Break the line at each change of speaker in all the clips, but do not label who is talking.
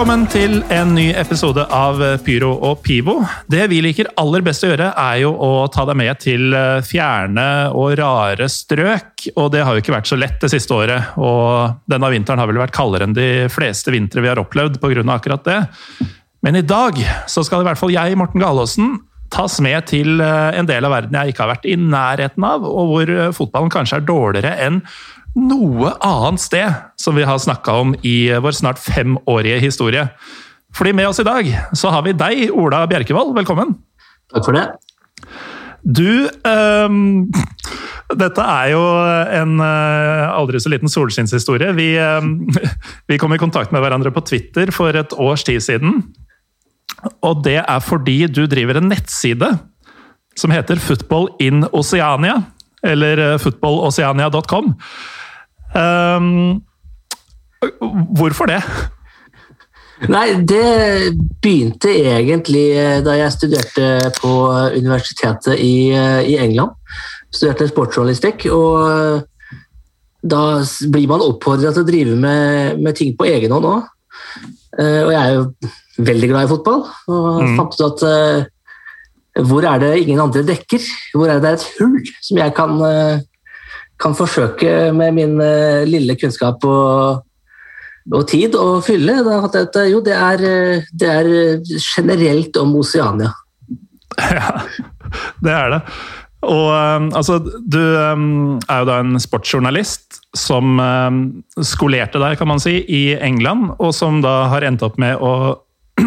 Velkommen til en ny episode av Pyro og Pivo. Det vi liker aller best å gjøre, er jo å ta deg med til fjerne og rare strøk. Og det har jo ikke vært så lett det siste året. Og denne vinteren har vel vært kaldere enn de fleste vintre vi har opplevd pga. akkurat det. Men i dag så skal i hvert fall jeg, Morten Galaasen, tas med til en del av verden jeg ikke har vært i nærheten av, og hvor fotballen kanskje er dårligere enn noe annet sted som vi har snakka om i vår snart femårige historie. Fordi med oss i dag så har vi deg, Ola Bjerkevold. Velkommen.
Takk for det.
Du um, Dette er jo en uh, aldri så liten solskinnshistorie. Vi, um, vi kom i kontakt med hverandre på Twitter for et års tid siden. Og det er fordi du driver en nettside som heter Football in Oceania. Eller uh, footballoceania.com. Um, hvorfor det?
Nei, det begynte egentlig eh, da jeg studerte på universitetet i, eh, i England. Studerte sportsjournalistikk. og eh, da blir man oppfordret til å drive med, med ting på egen hånd òg. Og jeg er jo veldig glad i fotball. Og mm. fant ut at uh, hvor er det ingen andre dekker? Hvor er det et hull som jeg kan uh, kan forsøke med min uh, lille kunnskap og, og, tid å fylle. Jeg jo, det er, det er generelt om Oceania.
Ja, det er det. Og um, altså, du um, er jo da en sportsjournalist som skolerte deg, kan man si, i England, og som da har endt opp med å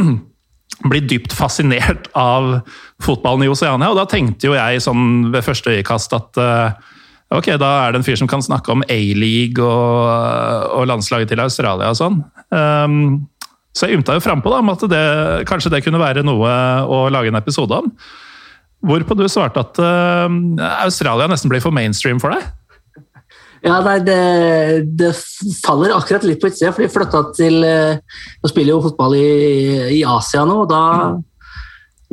bli dypt fascinert av fotballen i Oceania. Og da tenkte jo jeg sånn ved første øyekast at uh, Ok, da er det en fyr som kan snakke om A-league og, og, landslaget til Australia og sånn. Um, så jeg ymta jo frampå om at det, kanskje det kunne være noe å lage en episode om. Hvorpå du svarte at uh, Australia nesten blir for mainstream for deg?
Ja, nei, det, det, faller akkurat litt på utsida, for de flytta til uh, Nå spiller jo fotball i, i Asia nå, og da mm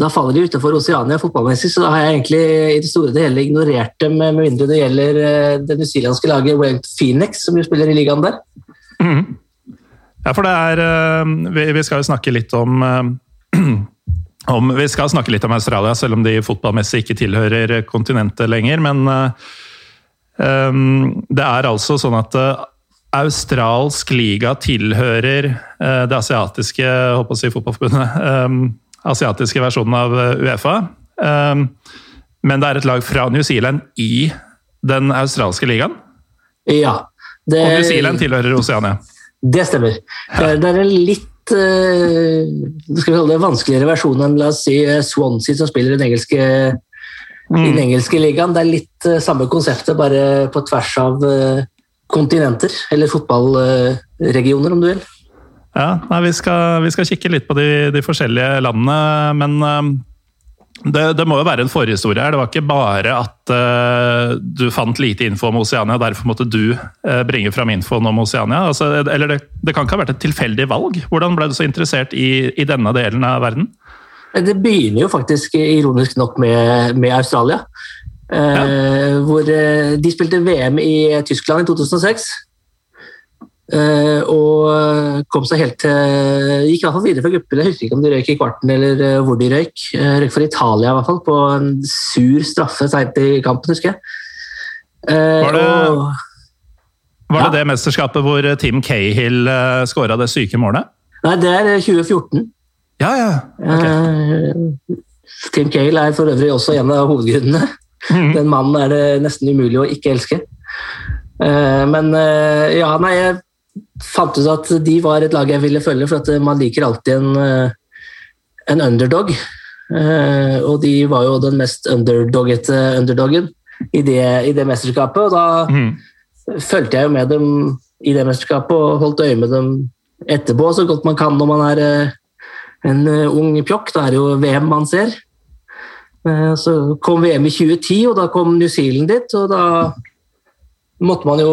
da faller de utenfor Oceania fotballmessig, så da har jeg egentlig i det store og hele ignorert dem, med mindre det gjelder eh, det newzealandske laget Wellington Phoenix, som jo spiller i ligaen der. Mm.
Ja, for det er eh, Vi skal jo snakke litt om, eh, om Vi skal snakke litt om Australia, selv om de fotballmessig ikke tilhører kontinentet lenger. Men det er altså sånn at australsk liga tilhører det asiatiske håper å si, fotballforbundet. Asiatiske versjonen av eh, Uefa. Ehm, men det er et lag fra New Zealand i den australske ligaen?
Ja.
Det, og New Zealand tilhører Oceania?
Det stemmer. Ja. Det er en litt uh, skal vi kalle det vanskeligere versjon enn la oss si eh, Swansea, som spiller i den engelske, mm. i den engelske ligaen. Det er litt samme konseptet, bare på tvers av kontinenter, eller fotballregioner, om du vil.
Ja, nei, vi, skal, vi, skal, kikke litt på de, de forskjellige landene, men uh, det, det, må jo være en forhistorie her. Det var ikke bare at uh, du fant lite info om Oceania, derfor måtte du uh, bringe fram infoen om Oceania. Altså, eller det, det, kan ikke ha vært et tilfeldig valg? Hvordan ble du så interessert i, i denne delen av verden?
Det begynner jo faktisk ironisk nok med, med Australia. Ja. hvor de spilte VM i Tyskland i 2006. Uh, og kom seg helt til Gikk i hvert fall videre fra gruppen. Jeg husker ikke om de røyk i kvarten eller uh, hvor de røyk. Røyk for Italia, i hvert fall, på en sur straffe seint i kampen, husker jeg.
var det, og, var det ja. det mesterskapet hvor Tim Cahill uh, skåra det syke målet?
Nei, det er 2014.
Ja, ja. Okay.
Tim Cahill er for øvrig også en av hovedgrunnene. Mm. Den mannen er det nesten umulig å ikke elske. Men ja, nei, jeg fant ut at de var et lag jeg ville følge, for at man liker alltid en, eh, en underdog. Eh, og de var jo den mest underdoggete underdogen i det, i det mesterskapet. Og da mm. fulgte jeg jo med dem i det mesterskapet og holdt øye med dem etterpå så godt man kan når man er eh, en ung pjokk. Da er det jo VM man ser. Så kom VM i 2010, og da kom New Zealand dit, og da måtte man jo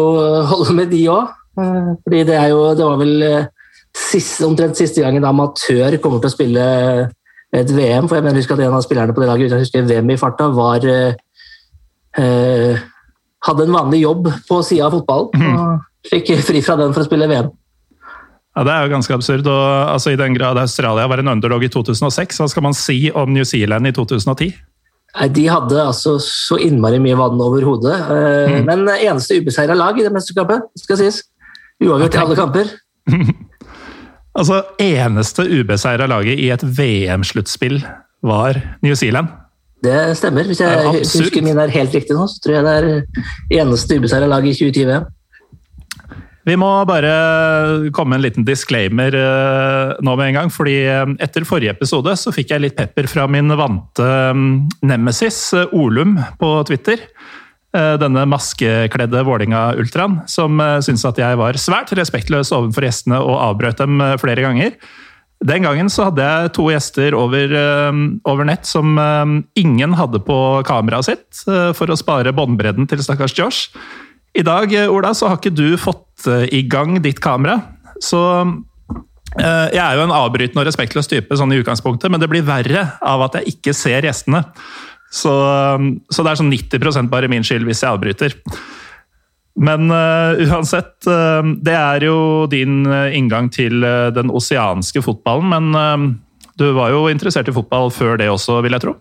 holde med de òg. Eh, fordi det er jo Det var vel eh, siste, omtrent siste gangen amatør kommer til å spille et VM. For jeg mener husker at en av spillerne på det laget uten å huske VM i farta, var eh, Hadde en vanlig jobb på sida av fotballen. Mm. Og fikk fri fra den for å spille VM.
Ja, Det er jo ganske absurd. og altså, I den grad Australia var en underdog i 2006, hva skal man si om New Zealand i 2010?
Nei, De hadde altså så innmari mye vann over hodet. Eh,
Mm.
Men eneste ubeseira lag i det mesterskapet, skal sies. Uavgjort i alle kamper.
Altså, Eneste ubeseira laget i et VM-sluttspill var New Zealand.
Det stemmer. Hvis jeg husker min er helt riktig nå, så tror jeg det er eneste ubeseira lag i 2020.
Vi må bare komme med en liten disclaimer eh, nå med en gang. fordi eh, etter forrige episode så fikk jeg litt pepper fra min vante mm, nemesis eh, Olum på Twitter. Eh, Denne maskekledde Vålinga-ultraen, som uh, syntes at jeg var svært respektløs overfor gjestene og avbrøt dem eh, flere ganger. Den gangen så hadde jeg to gjester over, eh, over nett som eh, ingen hadde på kameraet sitt, eh, for å spare båndbredden til stakkars Josh. I dag, eh, Ola, så har ikke du fått eh, i gang ditt kamera. Så eh, jeg er jo en avbrytende og respektløs type sånn i utgangspunktet, men det blir verre av at jeg ikke ser gjestene. Så, eh, så det er sånn 90 bare min skyld hvis jeg avbryter. Men uh, uansett, uh, det er jo din eh, inngang til uh, den oseanske fotballen. Men eh, du var jo interessert i fotball før det også, vil jeg tro?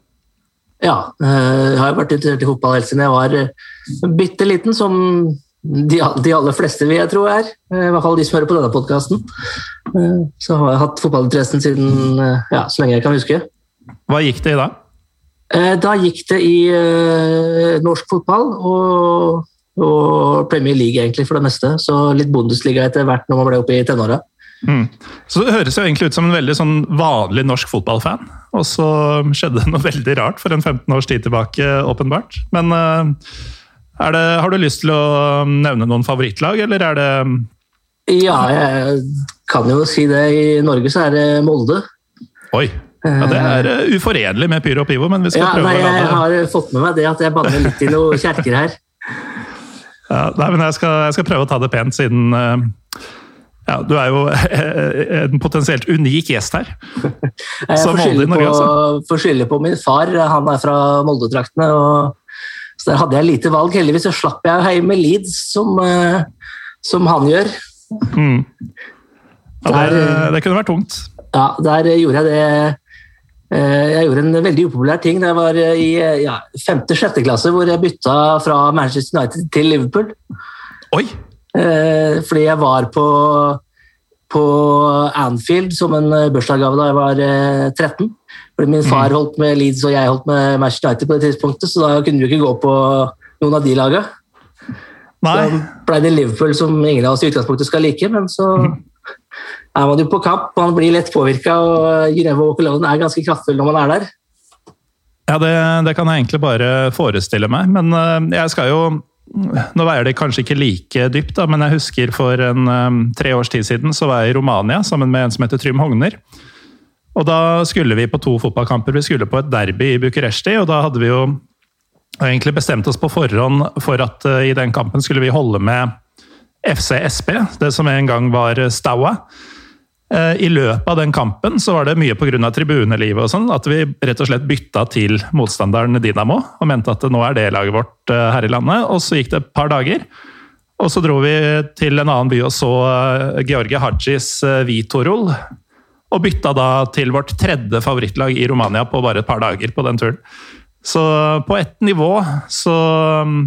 Ja, eh, jeg har vært interessert i fotball helt siden jeg var eh, bitte liten, som de, de aller fleste vil jeg tro er. Eh, I hvert fall de som hører på denne podkasten. Så har jeg hatt fotballinteressen siden ja, så lenge jeg kan huske.
Hva gikk det i da?
Eh, Da gikk det i eh, norsk fotball og, og Premier League egentlig for det meste. Så litt Bundesliga etter hvert når man ble oppe i tenåra.
Mm. Så det høres jo egentlig ut som en veldig sånn vanlig norsk fotballfan. Og så skjedde det noe veldig rart for en 15 års tid tilbake, åpenbart. Men eh, er det, har du lyst til å nevne noen favorittlag, eller er det
Ja, jeg kan jo si det. I Norge så er det Molde.
Oi! Ja, det er eh, uforenlig med Pyro og Pivo, men vi skal
Ja,
prøve
nei,
å la
jeg har fått med meg det at jeg banner litt i noen kjerker her.
ja, Nei, men jeg skal, jeg skal prøve å ta det pent, siden eh, ja, du er jo en potensielt unik gjest her.
Jeg
Så
får skylde på, min far, han er fra Molde-traktene. Så der hadde jeg lite valg. Heldigvis så slapp jeg hjemme Leeds, som, eh, som han gjør.
Mm. Ja, det,
Der-
det kunne vært tungt.
Ja, der gjorde jeg det eh, Jeg gjorde en veldig upopulær ting da jeg var eh, i eh, ja, femte-sjette klasse, hvor jeg bytta fra Manchester United til Liverpool.
Oi!
Eh, fordi jeg var på, på Anfield som en eh, bursdagsgave da jeg var eh, 13. Fordi min far holdt med Leeds og jeg holdt med Manchester United på det tidspunktet, så da kunne vi ikke gå på noen av de laga.
Nei.
Så ble det Liverpool som ingen av oss i utgangspunktet skal like, men så er man jo på kamp, man blir lett påvirka, og Greve Walker Loven er ganske kraftfull når man er der.
Ja, det, det kan jeg egentlig bare forestille meg. Men eh, jeg skal jo Nå veier det kanskje ikke like dypt, da, men jeg husker for en eh, tre års tid siden så var jeg i Romania sammen med en som heter Trym Hogner. Og da skulle vi på to fotballkamper. Vi skulle på et derby i Bucuresti, og da hadde vi jo egentlig bestemt oss på forhånd for at eh, i den kampen skulle vi holde med FC det som en gang var Staua. Eh, I løpet av den kampen så var det mye pga. tribunelivet og sånn, at vi rett og slett bytta til motstanderen Dinamo og mente at nå er det laget vårt eh, her i landet. Og så gikk det et par dager, og så dro vi til en annen by og så eh, Georgie Hajis Vitorol. Og bytta da til vårt tredje favorittlag i Romania på bare et par dager på den turen. Så på ett nivå så mm,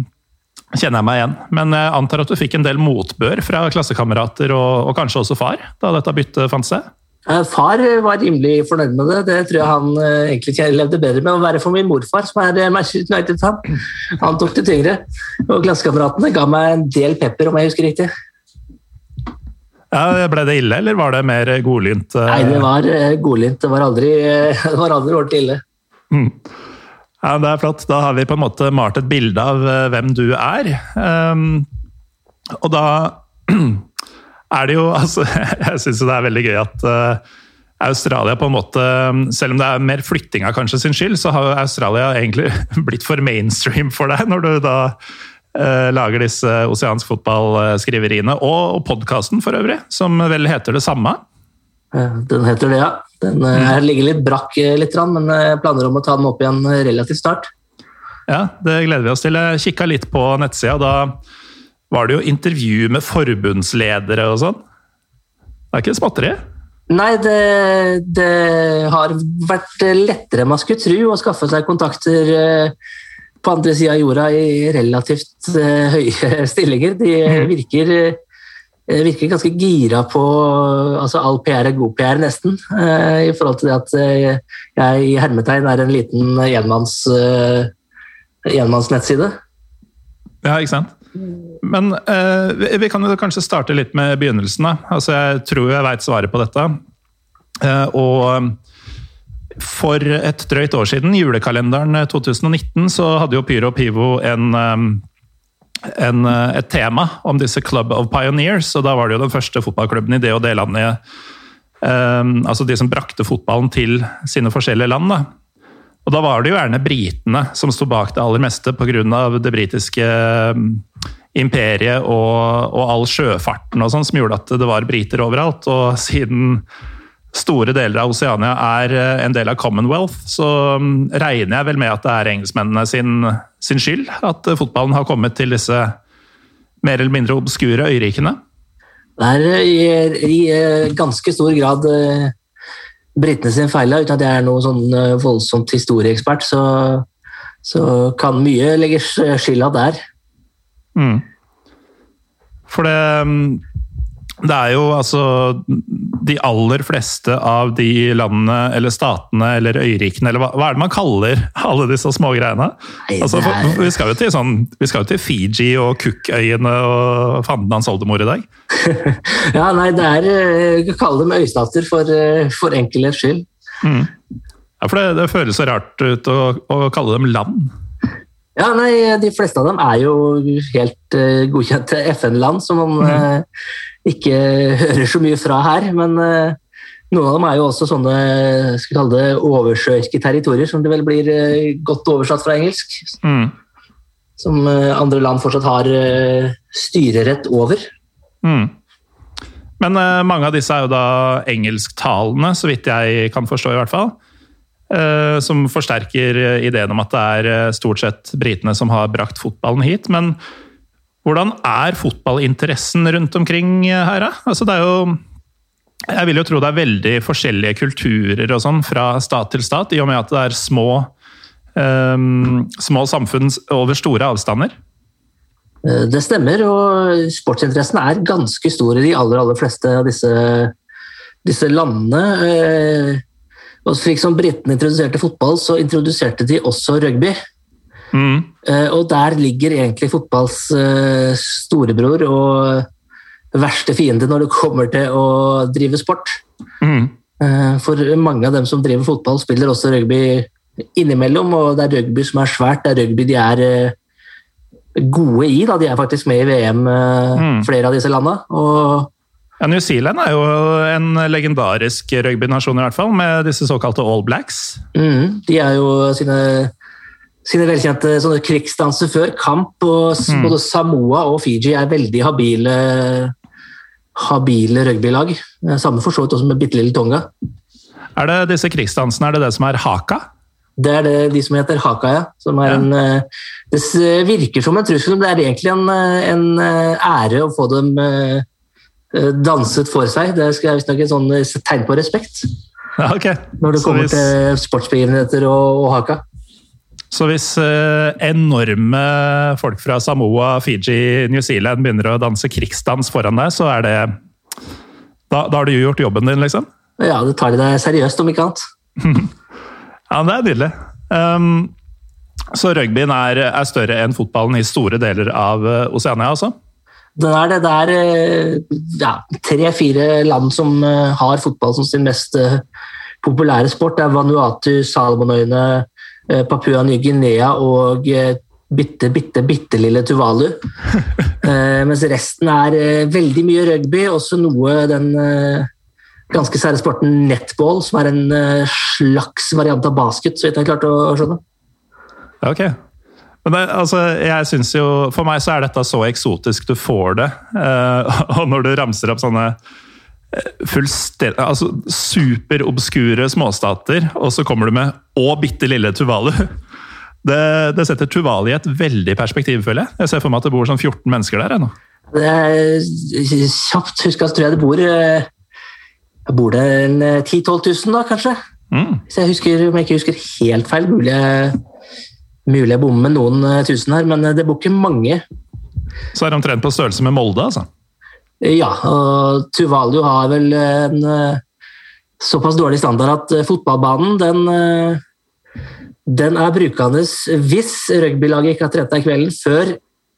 kjenner jeg meg igjen. Men jeg antar at du fikk en del motbør fra klassekamerater og, og kanskje også far, da dette byttet fant sted?
Eh, Far var rimelig fornøyd med det. Det tror jeg han egentlig egentlig levde bedre med å være for min morfar, som er eh, Manchester United-fan. Han tok det tyngre. Og klassekameratene ga meg en del pepper, om jeg husker riktig.
Ja, ble det ille, eller var det mer godlynt? eh?
Nei, det var eh, godlynt. Det var aldri, eh, det var aldri ordentlig ille.
Mm. Ja, Det er flott. Da har vi på en måte malt et bilde av eh, hvem du er. Um, og da er det jo altså, Jeg syns det er veldig gøy at uh, Australia på en måte, selv om det er mer flyttinga kanskje sin skyld, så har Australia egentlig blitt for mainstream for deg, når du da uh, lager disse oseansk fotball-skriveriene. Og, og podkasten for øvrig, som vel heter det samme.
Eh, Den heter det, ja. Den eh, ligger litt brakk, eh, litt, men jeg planer om å ta den opp igjen relativt snart.
Ja, det gleder vi oss til. Jeg kikka litt på nettsida. Da var det jo intervju med forbundsledere og sånn. Det er ikke småtteri?
Nei, det, det, har vært lettere enn man skulle tro å skaffe seg kontakter på andre sida av jorda i relativt høye stillinger. De mm. virker, virker ganske gira på altså All PR er god PR, nesten. I forhold til det at jeg i hermetegn er en liten enmanns, enmannsnettside.
Ja, ikke sant? Men eh, vi kan jo kanskje starte litt med begynnelsen. Altså, jeg tror jeg veit svaret på dette. Eh, og for et drøyt år siden, julekalenderen 2019, så hadde jo Pyro Pivo en, eh, en, eh, et tema om disse Club of Pioneers. og Da var det jo den første fotballklubben i det og det landet um, Altså de som brakte fotballen til sine forskjellige land. da. Og da var det jo gjerne britene som sto bak det aller meste pga. det britiske eh, imperiet og, og, all sjøfarten og sånn som gjorde at det var briter overalt. Og siden store deler av Oseania er en del av Commonwealth, så mm, regner jeg vel med at det er engelskmennene sin, sin skyld at fotballen har kommet til disse mer eller mindre obskure øyrikene?
Det er i, i ganske stor grad britene sin feil, uten at jeg er noen sånn eh, voldsomt historieekspert, så, så, kan mye legges skylda der.
Mm. For det mm, det er jo altså De aller fleste av de landene eller statene eller øyrikene, eller hva, hva er det man kaller alle disse smågreiene? Altså, vi, skal jo til sånn, vi skal jo til Fiji og Cookøyene og fandens oldemor i dag.
ja, nei, det er Vi eh, kaller dem øystater for, eh, for enkelhets skyld. Mm.
Ja, for det, det, føles så rart ut å, å kalle dem land.
Ja, nei, De fleste av dem er jo helt uh, godkjente FN-land, som man uh, ikke hører så mye fra her. Men uh, noen av dem er jo også sånne skal vi kalle det, oversjøiske territorier, som det vel blir godt oversatt fra engelsk. Mm. Som andre land fortsatt har styrerett over.
Mm. Men mange av disse er jo da engelsktalende, så vidt jeg kan forstå, i hvert fall. Eh, som forsterker ideen om at det er eh, stort sett britene som har brakt fotballen hit. Men hvordan er fotballinteressen rundt omkring her, da? Altså, det er jo Jeg vil jo tro det er veldig forskjellige kulturer og sånn fra stat til stat, i og med at det er små, um, små samfunn over store avstander.
Det stemmer, og sportsinteressen er ganske stor i de aller, aller fleste av disse, disse landene. Og slik som britene introduserte fotball, så introduserte de også rugby. Mm. Uh, og der ligger egentlig fotballs uh, storebror og verste fiende når det kommer til å drive sport. Mm. Uh, for mange av dem som driver fotball, spiller også rugby innimellom, og det er rugby som er svært. Det er rugby de er gode i. Da. De er faktisk med i VM, mm. flere av disse. Og
ja, New Zealand er jo en legendarisk rugbynasjon, i hvert fall, med disse såkalte All Blacks.
Mm, de er jo sine, sine velkjente sånne krigsdanser før kamp. og mm. Både Samoa og Fiji er veldig habile, habile rugbylag. Samme for så vidt også med bitte lille Tonga.
Er det disse krigsdansene er det det som er haka?
Det er det, de som heter haka, ja. Som er ja. en, eh, det virker som en trussel, men det er egentlig en, eh, en eh, ære å få dem Eh, danset for seg. Det er visstnok et sånn eh, tegn på respekt.
Ja, okay.
Når det kommer hvis, til sportsbegivenheter og, og, haka.
Så hvis eh, enorme folk fra Samoa, Fiji, New Zealand begynner å danse krigsdans foran deg, så er det Da, da har du gjort jobben din, liksom?
Ja, det tar de deg seriøst, om ikke annet.
ja, det er nydelig. Um, så rugbyen er, er, større enn fotballen i store deler av uh, Oseania, altså?
Det er, det er eh, ja, tre-fire land som eh, har fotball som sin mest eh, populære sport. Det er Vanuatu, Salomonøyene, Papua Ny-Guinea og bitte, bitte, bitte lille Tuvalu. Mens resten er veldig mye rugby, også noe den ganske sære sporten netball, som er en slags variant av basket, så vidt jeg klarte å skjønne.
Ok, men det, altså, jeg synes jo, For meg så er dette så eksotisk du får det. Og når du ramser opp sånne eh, fullstendig altså, Superobskure småstater, og så kommer du med 'og bitte lille Tuvalu'. Det, det, setter Tuvalu i et veldig perspektiv, føler jeg. Jeg ser for meg at det bor sånn 14 mennesker der ennå.
Det er kjapt huska, tror jeg det bor jeg Bor det en 10 000-12 000, da, kanskje?
Mm.
Hvis jeg, husker, om jeg ikke husker helt feil. Mulig jeg, mulig jeg bommer med noen eh, tusen her, men eh, det bor ikke mange.
Så er det omtrent på størrelse med Molde, altså?
Ja, og Tuvalu har vel en eh, såpass dårlig standard at eh, fotballbanen den, eh, den er brukende hvis rugbylaget ikke har trent deg kvelden før,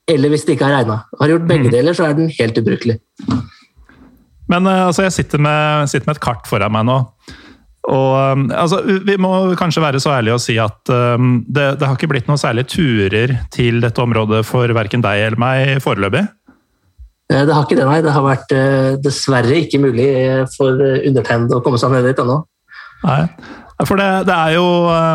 eller hvis det ikke har regna. Har gjort begge deler, så er den helt ubrukelig.
Men altså, jeg sitter med, sitter med et kart foran meg nå. Og altså, Vi må kanskje være så ærlige å si at um, det, det, har ikke blitt noen særlige turer til dette området for verken deg eller meg foreløpig?
Eh, Det har ikke det, nei. Det har vært eh, dessverre ikke mulig eh, for undertegnede å komme seg ned dit ennå.
Nei. For det, det er jo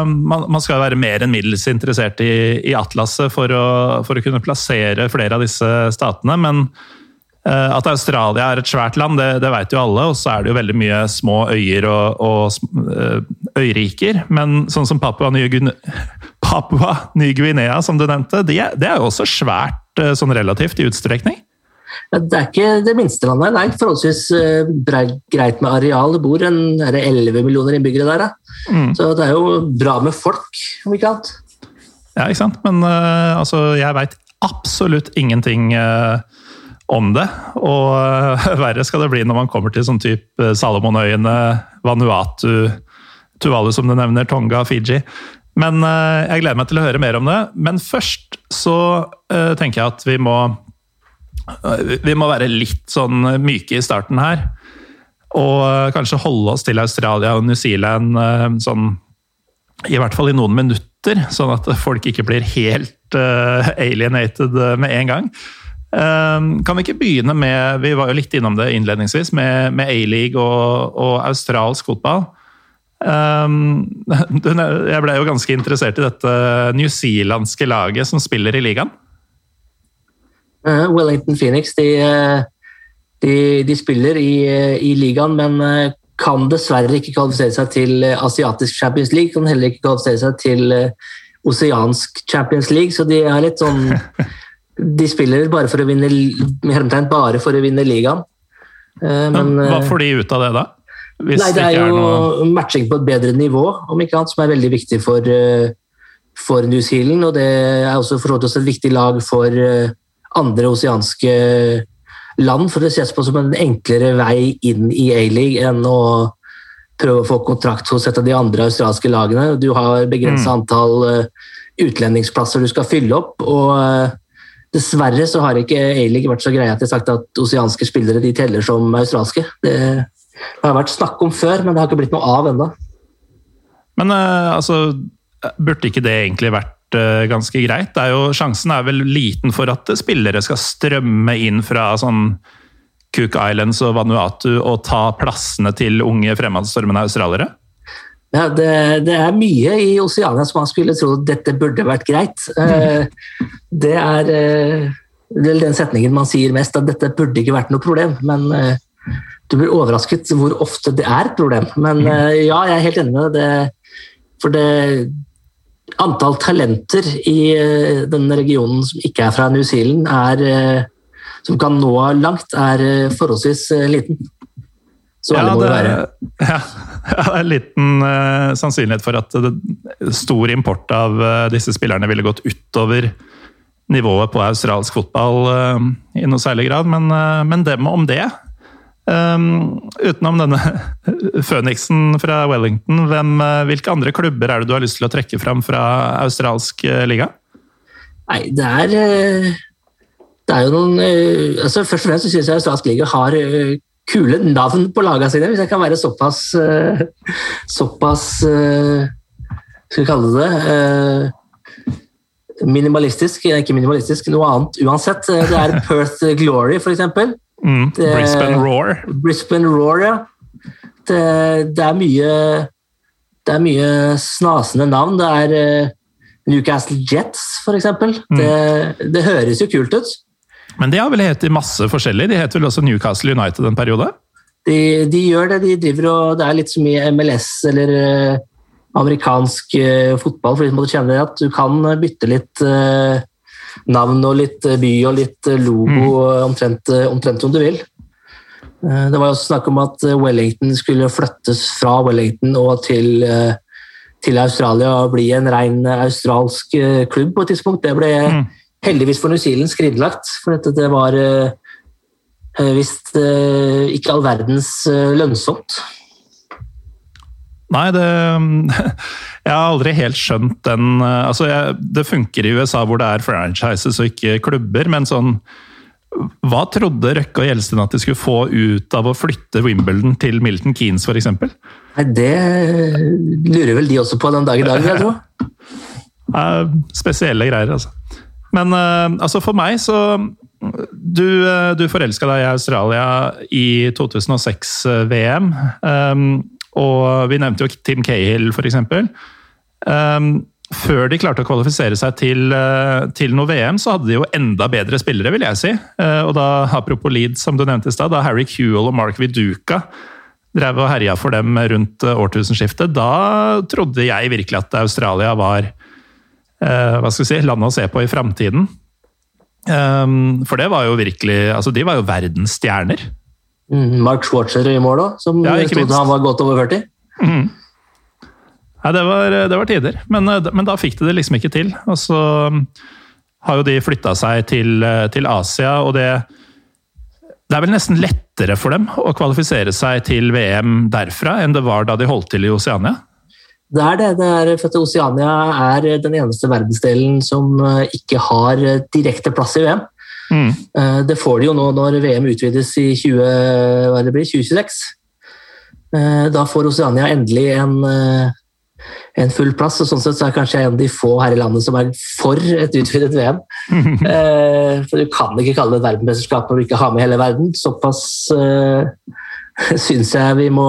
man, man skal være mer enn middels interessert i, i atlaset for å, for å kunne plassere flere av disse statene, men at Australia er et svært land, det, det vet jo alle. Og så er det jo veldig mye små øyer og, og øyriker. Men sånn som Papua Ny-Guinea, som du nevnte, det, det er jo også svært sånn relativt i utstrekning.
Det er ikke det minste landet. Det er forholdsvis eh, greit med areal. Det bor en, er det 11 millioner innbyggere der.
Mm.
Så det er jo bra med folk, om ikke annet.
Ja, ikke sant? Men uh, altså, jeg veit absolutt ingenting uh, om det. Og uh, verre skal det bli når man kommer til sånn type Salomonøyene, Vanuatu, Tuvalu som du nevner, Tonga, Fiji. Men jeg gleder meg til å høre mer om det. Men først så tenker jeg at vi må vi må være litt sånn myke i starten her. Og kanskje holde oss til Australia og New Zealand eh, sånn i hvert fall i noen minutter, sånn at folk ikke blir helt uh, alienated med en gang. Um, kan vi ikke begynne med Vi var jo litt innom det innledningsvis, med, med A-league og, og australsk fotball. Um, jeg ble jo ganske interessert i dette newzealandske laget som spiller i ligaen.
Eh, Wellington Phoenix de, eh, de, de spiller i, eh, i ligaen, men kan dessverre ikke kvalifisere seg til asiatisk Champions League. Kan heller ikke kvalifisere seg til oseansk Champions League, så de er litt sånn De spiller bare for å vinne, bare for å vinne ligaen.
Men, hva får de ut av det, da? Hvis
Nei, det er jo
noe
matching på et bedre nivå, om ikke annet, som er veldig viktig for, for New Zealand. Og det er også for et viktig lag for andre oseanske land, for det ses på som en enklere vei inn i A-league enn å prøve å få kontrakt hos et av de andre australske lagene. Du har begrensa antall eh, utlendingsplasser du skal fylle opp. og eh, Dessverre så har ikke A-league vært så greie at de har sagt at oseanske spillere de teller som australske. Det, har vært snakk om før, men det har ikke blitt noe av ennå.
Men eh, altså, burde ikke det egentlig vært ganske greit? Er jo, sjansen er vel liten for at spillere skal strømme inn fra sånn Cook Islands og Vanuatu og ta plassene til unge fremadstormende australiere?
Ja, det, det er mye i Oceania som man skulle tro dette burde vært greit. Eh, Det er eh, den setningen man sier mest, at dette burde ikke vært noe problem. Men eh, du blir overrasket hvor ofte det er et problem. Men eh, ja, jeg er helt enig med deg. For det antall talenter i eh, denne regionen som ikke er fra New Zealand, er, eh, som kan nå langt, er eh, forholdsvis liten. Så ja, det, være.
ja, ja, det er en liten uh, sannsynlighet for at det, stor import av uh, disse spillerne ville gått utover nivået på australsk fotball uh, i noe særlig grad, men, men dem om det. Um, utenom denne Føniksen fra Wellington, hvem, eh, hvilke andre klubber er det du har lyst til å trekke fram fra australsk eh, liga?
Nei, det er eh, Det er jo noen altså Først og fremst syns jeg australsk liga har kule navn på lagene sine, hvis jeg kan være såpass Såpass Skal vi kalle det Minimalistisk, ikke minimalistisk, noe annet uansett. Det er Perth Glory, for eksempel.
Mm,
Det-
Brisbane Roar.
Brisbane Roar, ja. Det, det er mye Det er mye snasende navn. Det er uh, Newcastle Jets, for eksempel. Det, det høres jo kult ut.
Men de har vel hett masse forskjellig? De het vel også Newcastle United en periode?
De, de gjør det. De driver og Det er litt så mye MLS eller uh, amerikansk uh, fotball, for de som måtte kjenne at du kan bytte litt eh, navn og litt eh, by og litt eh, logo eh, omtrent, eh, omtrent som du vil. Det var jo også snakk om at Wellington skulle flyttes fra Wellington og til, til Australia og bli en ren australsk klubb på et tidspunkt. Det ble mm. heldigvis for New Zealand skrinlagt, for dette det var visst ikke all verdens lønnsomt.
Nei, det Jeg har aldri helt skjønt den altså jeg, Det funker i USA hvor det er franchises og ikke klubber, men sånn Hva trodde Røkke og Gjelsten at de skulle få ut av å flytte Wimbledon til Milton Keanes f.eks.?
Det lurer vel de også på den dag i dag, vil jeg tro.
spesielle greier, altså. Men altså for meg så Du, du forelska deg i Australia i 2006-VM. Um, og vi nevnte jo Tim Cahill, f.eks. Um, før de klarte å kvalifisere seg til, uh, til, noe VM, så hadde de jo enda bedre spillere, vil jeg si. Uh, og da, apropos Leeds, som du nevnte i stad, da Harry Kewell og Mark Viduka drev og herja for dem rundt uh, årtusenskiftet, da trodde jeg virkelig at Australia var hva skal vi si, landet å se på i framtiden. Um, for det var jo virkelig altså De var jo verdensstjerner.
Mm, Mark Schwartzer i mål òg, som ja, trodde han var godt over 40. Mm.
Nei, det var, det var tider, men, men, da fikk de det liksom ikke til. Og så um, har jo de flytta seg til, til Asia, og det det er vel nesten lettere for dem å kvalifisere seg til VM derfra enn det var da de holdt til i Oseania?
Det er det. det er, for at Oseania er den eneste verdensdelen som uh, ikke har direkte plass i VM. Mm. Eh, det får de jo nå når VM utvides i 20, hva det blir, 2026. Eh, da får Oceania endelig en, eh, en, full plass, og sånn sett så er kanskje en av de få her i landet som er for et utvidet VM. For du kan ikke kalle det et verdensmesterskap når du ikke har med hele verden. Såpass syns jeg vi må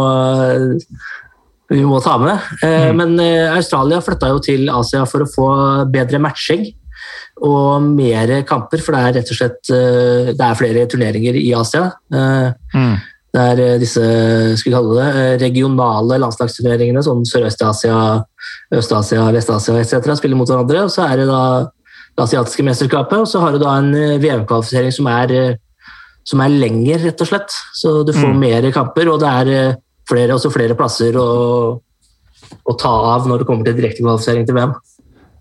vi må ta med. Mm. Men Australia flytta jo til Asia for å få bedre matching og mer kamper, for det er rett og slett eh, det er flere turneringer i Asia. Eh, mm. Det er eh, disse skal vi kalle det, regionale landslagsturneringene, sånn Sørøst-Asia, Øst-Asia, Vest-Asia etc. spiller mot hverandre. og Så er det da det asiatiske mesterskapet, og så har du da en VM-kvalifisering som er, som er lenger, rett og slett. Så du får mm. mer kamper, og det er flere, også flere plasser å, å ta av når det kommer til direktekvalifisering til VM.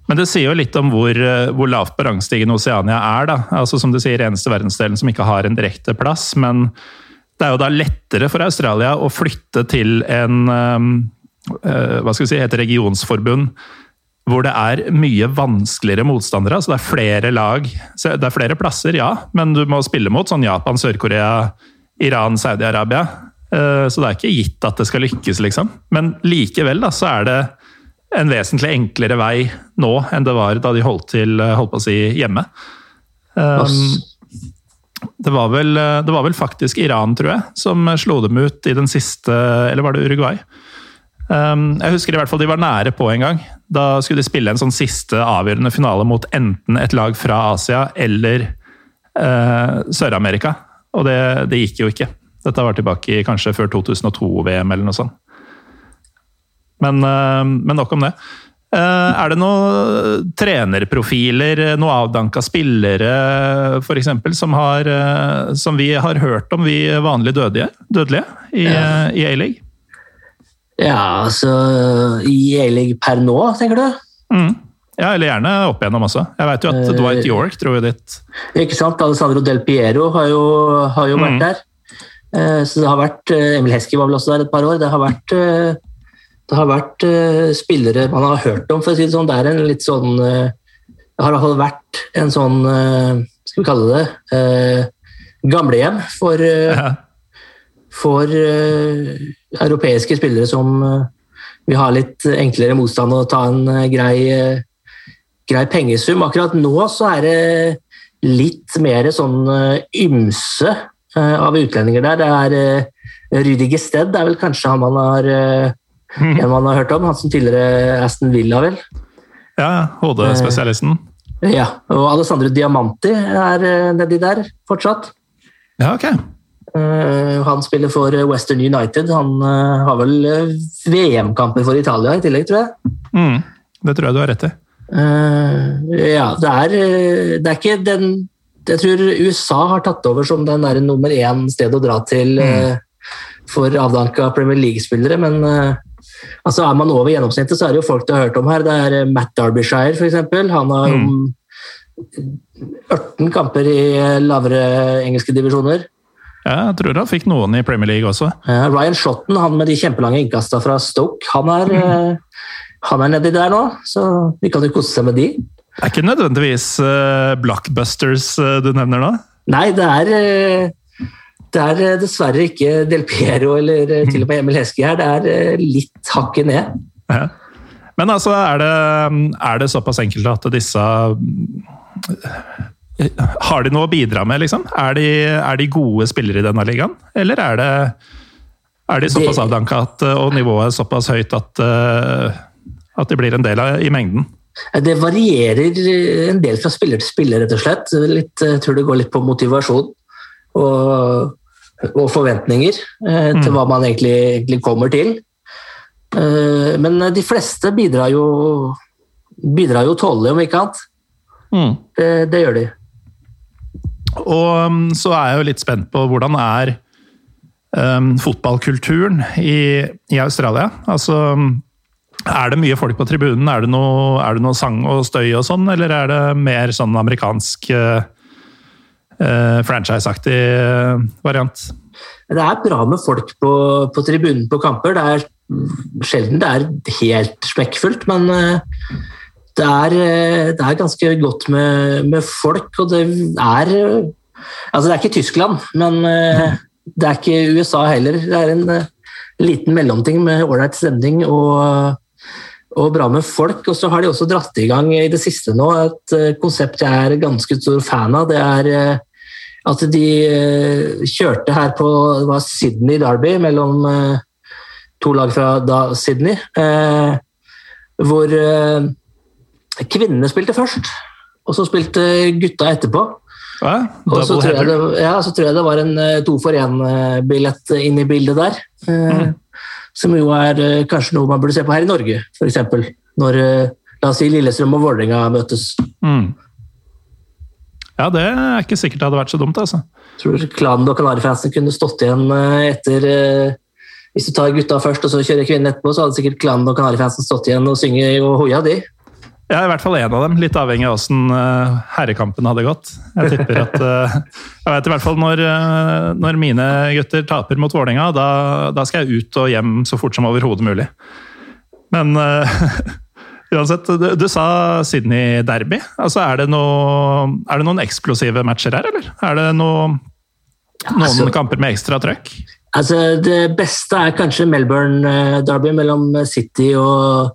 Men det sier jo litt om hvor, eh, hvor lavt på rangstigen Oceania er. da. Altså Som du sier, eneste verdensdelen som ikke har en direkte plass. Men det er jo da lettere for Australia å flytte til en uh, hva skal vi si, et regionsforbund hvor det er mye vanskeligere motstandere. altså Det er flere lag. Det er flere plasser, ja, men du må spille mot sånn Japan, Sør-Korea, Iran, Saudi-Arabia. Så det er ikke gitt at det skal lykkes, liksom. Men likevel da, så er det en vesentlig enklere vei nå enn det var da de holdt til holdt på å si, hjemme. Um, det, var vel, det var vel faktisk Iran, tror jeg, som slo dem ut i den siste Eller var det Uruguay? Um, jeg husker i hvert fall de var nære på en gang. Da skulle de spille en sånn siste avgjørende finale mot enten et lag fra Asia eller uh, Sør-Amerika. Og det, det, gikk jo ikke. Dette var tilbake i kanskje før 2002-VM eller noe sånt. Men, eh, men nok om det. Eh, er det noen trenerprofiler, noen avdanka spillere f.eks., som, som vi har hørt om, vi vanlige dødelige, dødelige i, ja. i A-league?
Ja, altså I A-league per nå, tenker du?
Mm. Ja, eller gjerne opp igjennom også. Jeg vet jo at Dwight eh, York dro jo dit.
Ikke sant. Alessandro Del Piero har jo, har jo vært mm. der. Så det har vært Emil Hesky var vel også der et par år. Det har vært det har vært uh, spillere man har hørt om, for å si det sånn. Det er en litt sånn uh, Det har i hvert fall vært en sånn uh, Skal vi kalle det gamlehjem for, ja. for europeiske spillere som vil ha litt enklere motstand og ta en grei, grei pengesum. Akkurat nå så er det litt mer sånn ymse av utlendinger der. Det er Rüdi Gested er vel kanskje han man har. En man har hørt om. Han som tidligere Aston Villa, vel.
Ja, HD-spesialisten.
Eh, ja, og Alessandro Diamanti er eh, nedi der fortsatt.
Ja, ok.
Uh, han spiller for Western United. Han har vel VM-kamper for Italia i tillegg, tror jeg.
Mm, det tror jeg du har rett i.
Ja, det er, det er ikke den jeg tror USA har tatt over som den der nummer én sted å dra til mm. for avdanka Premier League-spillere, men altså er man over gjennomsnittet, så er det jo folk du har hørt om her. Det er Matt Derbyshire, f.eks. Han har mm. 18 kamper i lavere engelske divisjoner.
Ja, jeg tror han fikk noen i Premier League også.
Ja, Ryan Shotton, han med de kjempelange innkasta fra Stoke, han er, mm. han er nedi der nå. Så vi kan jo kose seg med de.
Det er ikke nødvendigvis blockbusters du nevner nå?
Nei, det er, det er dessverre ikke Del Piero eller til og med Emil Heske her. Det er litt hakket ned. Ja.
Men altså, er det, er det, såpass enkelt at disse Har de noe å bidra med, liksom? Er de, er de gode spillere i denne ligaen? Eller er, det, er de såpass avdanka og nivået er såpass høyt at, at de blir en del av i mengden?
Det varierer en del fra spiller til spiller, rett og slett. Litt, jeg tror det går litt på motivasjon og, og forventninger eh, til mm. hva man egentlig, egentlig, kommer til. Eh, men de fleste bidrar jo, bidrar jo tålelig, om ikke annet. Mm. Det, det, gjør de.
Og um, så er jeg jo litt spent på hvordan er um, fotballkulturen i, i Australia. Altså er det mye folk på tribunen? Er det noe, er det noe sang og støy og sånn, eller er det mer sånn amerikansk uh, franchise-aktig variant?
Det er bra med folk på, på, tribunen på kamper. Det er sjelden det er helt smekkfullt, men det er, det er ganske godt med, med, folk. Og det er Altså, det er ikke Tyskland, men det er ikke USA heller. Det er en liten mellomting med ålreit stemning og og bra med folk. Og så har de også dratt i gang i det siste nå et eh, konsept jeg er ganske stor fan av. Det er eh, at de eh, kjørte her på det var Sydney Derby mellom to lag fra da, Sydney, hvor kvinnene spilte først, og så spilte gutta etterpå. Ja, og så tror, det, ja, så tror, jeg det, var en to for én-billett inn i bildet der. Mm. Som jo er eh, kanskje noe man burde se på her i Norge, f.eks. Når eh, la oss si Lillestrøm og Vålerenga møtes. Mm.
Ja, det er ikke sikkert det hadde vært så dumt. altså.
Jeg tror klanen og Kanarifansen kunne stått igjen eh, etter Hvis du tar gutta først og så kjører kvinnen etterpå, så hadde sikkert klanen og Kanarifansen stått igjen og synget og hoia, de.
Ja, i hvert fall én av dem. Litt avhengig av åssen uh, herrekampen hadde gått. Jeg tipper at Jeg vet i hvert fall når, når mine gutter taper mot Vålerenga, da, da, skal jeg ut og hjem så fort som overhodet mulig. Men uansett, du, du, sa Sydney Derby. Altså, er det, noe, er det noen eksplosive matcher her, eller? Er det noe, noen altså, kamper med ekstra trøkk?
Altså, det beste er kanskje Melbourne Derby mellom City og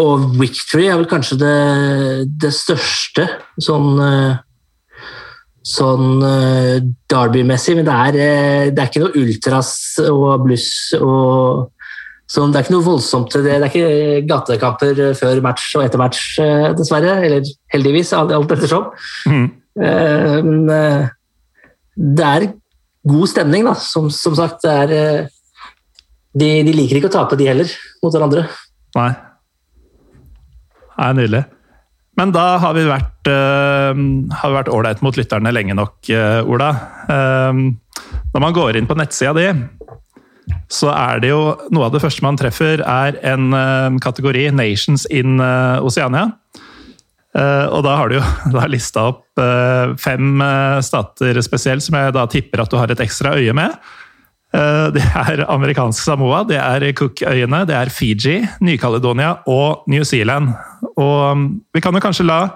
og Victory er vel kanskje det, det største sånn eh, sånn Derby-messig, men det er, det er, ikke noe ultras og bluss og sånn, Det er ikke noe voldsomt til det. Det er ikke gatekamper før match og etter match, uh, dessverre. Eller heldigvis, alt, ettersom. Mm. men det er god stemning, da. Som, som sagt, det er de, de liker ikke å tape, de heller, mot hverandre.
Nei er nydelig. Men da har vi vært uh, ålreit mot lytterne lenge nok, uh, Ola. Uh, når man går inn på nettsida di, så er det jo noe av det første man treffer, er en kategori 'Nations in Oceania'. og da har du jo da lista opp fem stater spesielt, som jeg da tipper at du har et ekstra øye med. Det er amerikansk Samoa, det er Cook-øyene, det er Fiji, Ny-Caledonia og New Zealand. Og um, vi kan jo kanskje la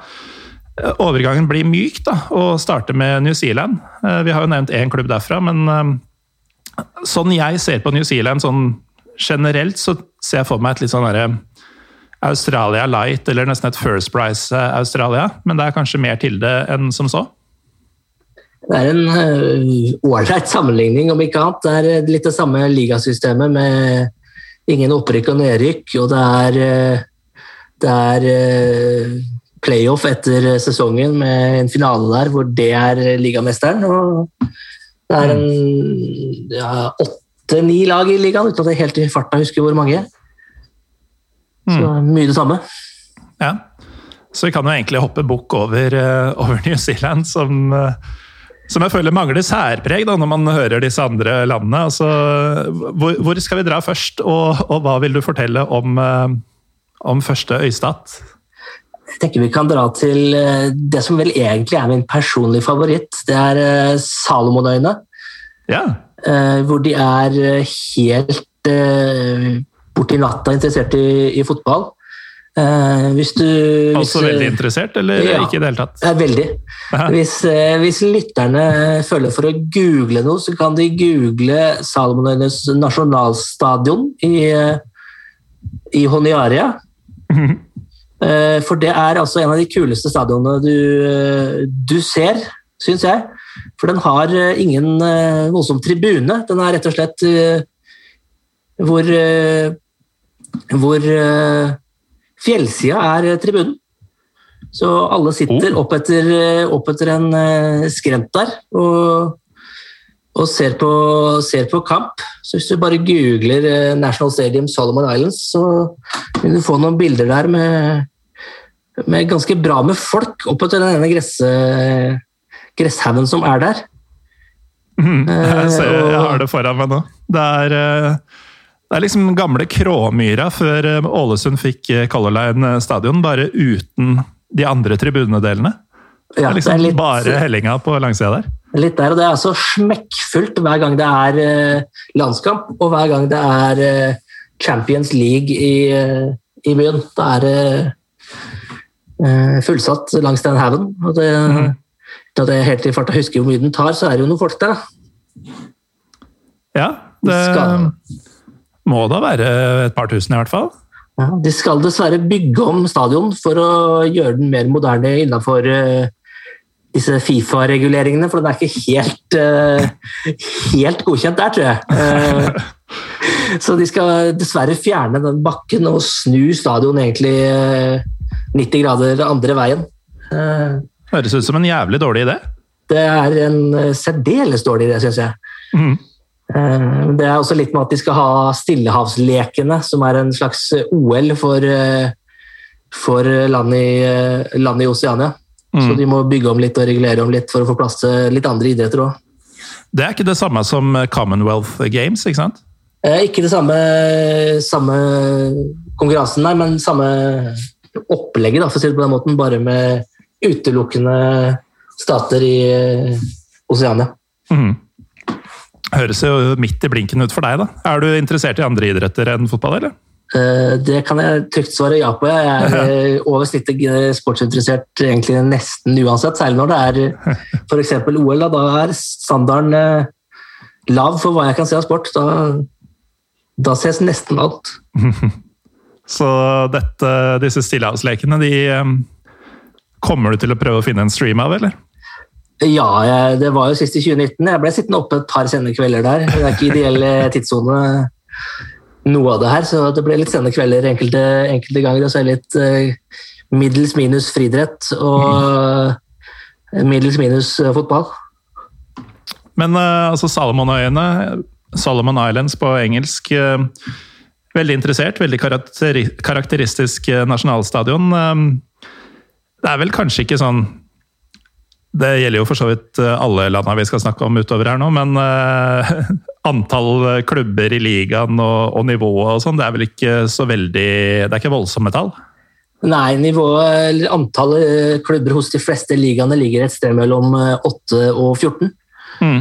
overgangen bli myk da, og starte med New Zealand. Vi har jo nevnt én klubb derfra, men sånn jeg ser på New Zealand sånn generelt, så ser jeg for meg et litt sånn Australia Light, eller nesten et First Price Australia. Men det er kanskje mer til det enn som så?
det er en eh, ålreit sammenligning, om ikke annet. Det er eh, litt det samme ligasystemet med ingen opprykk og nedrykk. Og det er, det er playoff etter sesongen med en finale der hvor det er ligamesteren. Og det er en ja, åtte-ni lag i ligaen, uten at jeg helt i farta husker hvor mange. Så mm. mye det samme.
Ja. Så vi kan jo egentlig hoppe bukk over, over, New Zealand, som, som, jeg føler mangler særpreg da, når man hører disse andre landene. Altså, hvor, hvor, skal vi dra først, og, og, hva vil du fortelle om, om første øystat?
Jeg tenker vi kan dra til det som vel egentlig er min personlige favoritt. Det er Salomonøyene.
Ja.
Hvor de er helt borti natta interessert i, i fotball. Uh, hvis du,
altså hvis, veldig interessert, eller ja, ikke i det hele tatt?
Veldig. Hvis, uh, hvis, lytterne føler for å google noe, så kan de google Salomonøyenes nasjonalstadion i, uh, i Honiaria. Mm -hmm. For det er altså en av de kuleste stadionene du, du ser, syns jeg. For den har ingen voldsom tribune. Den er rett og slett hvor, hvor Fjellsida er eh, tribunen. Så alle sitter oh. opp etter, eh, opp etter en skrent der og, og ser, på, ser, på, kamp. Så hvis du bare googler uh, National Stadium Solomon Islands, så vil du få noen bilder der med, med ganske bra med folk oppe til den ene gress, gresshaugen som er der.
Mm, jeg, ser, jeg har det foran meg nå. Det er det er liksom gamle Kråmyra før eh, Ålesund fikk eh, Color Line eh, stadion, bare uten de andre tribunedelene. Det er liksom det er litt, bare hellinga på langsida der.
Litt der, og Det er altså smekkfullt hver gang det er landskamp, og hver gang det er Champions League i, i byen. Da er det fullsatt langs den haugen. Og det, mm. da det helt i farta husker hvor mye den tar, så er det jo noen folk der, da.
Ja, det... Skal må da være et par tusen, i hvert fall?
Ja, de skal dessverre bygge om stadion for å gjøre den mer moderne innenfor disse Fifa-reguleringene, for den er ikke helt, uh, helt godkjent der, tror jeg. Uh, så de skal dessverre fjerne den bakken og snu stadion egentlig 90 grader andre veien.
Høres ut som en jævlig dårlig idé.
Det er en særdeles dårlig idé, syns jeg. Mm. Eh, det er også litt med at de skal ha Stillehavslekene, som er en slags OL for, eh, for land, i, land i Oseania. Mm. Så de må bygge om litt og regulere om litt for å få plass til litt andre idretter òg.
Det er ikke det samme som Commonwealth Games, ikke sant?
Eh, ikke det samme, samme konkurransen, nei, men samme opplegget, da, for å si det på den måten. Bare med utelukkende stater i Oseania. Mm.
Høres jo midt i blinken ut for deg, da. Er du interessert i andre idretter enn fotball, eller?
Eh, det kan jeg trygt svare ja på. Jeg er eh, over snittet sportsinteressert egentlig nesten uansett. Særlig når det er f.eks. OL. Da, da er standarden eh, lav for hva jeg kan se av sport. Da, da ses nesten alt.
Så dette, disse stillehavslekene, de kommer du til å prøve å finne en stream av, eller?
Ja, jeg, det var jo sist i 2019. Jeg ble sittende oppe et par sene kvelder der. Det er ikke ideell tidssone, noe av det her, så det ble litt sene kvelder enkelte, enkelte ganger. Og så er det litt uh, middels minus friidrett og uh, middels minus uh, fotball.
Men altså Salomonøyene, Salomon Islands på engelsk Veldig interessert, veldig karakteristisk nasjonalstadion. Det er vel kanskje ikke sånn det gjelder jo for så vidt eh, alle landene vi skal snakke om utover her nå, men antall klubber i ligaen og, og nivået og sånn, det er vel ikke så veldig Det er ikke voldsomme tall?
Nei, nivået, eller antallet eh, klubber hos de fleste ligaene ligger et sted mellom 8 og 14. Mm.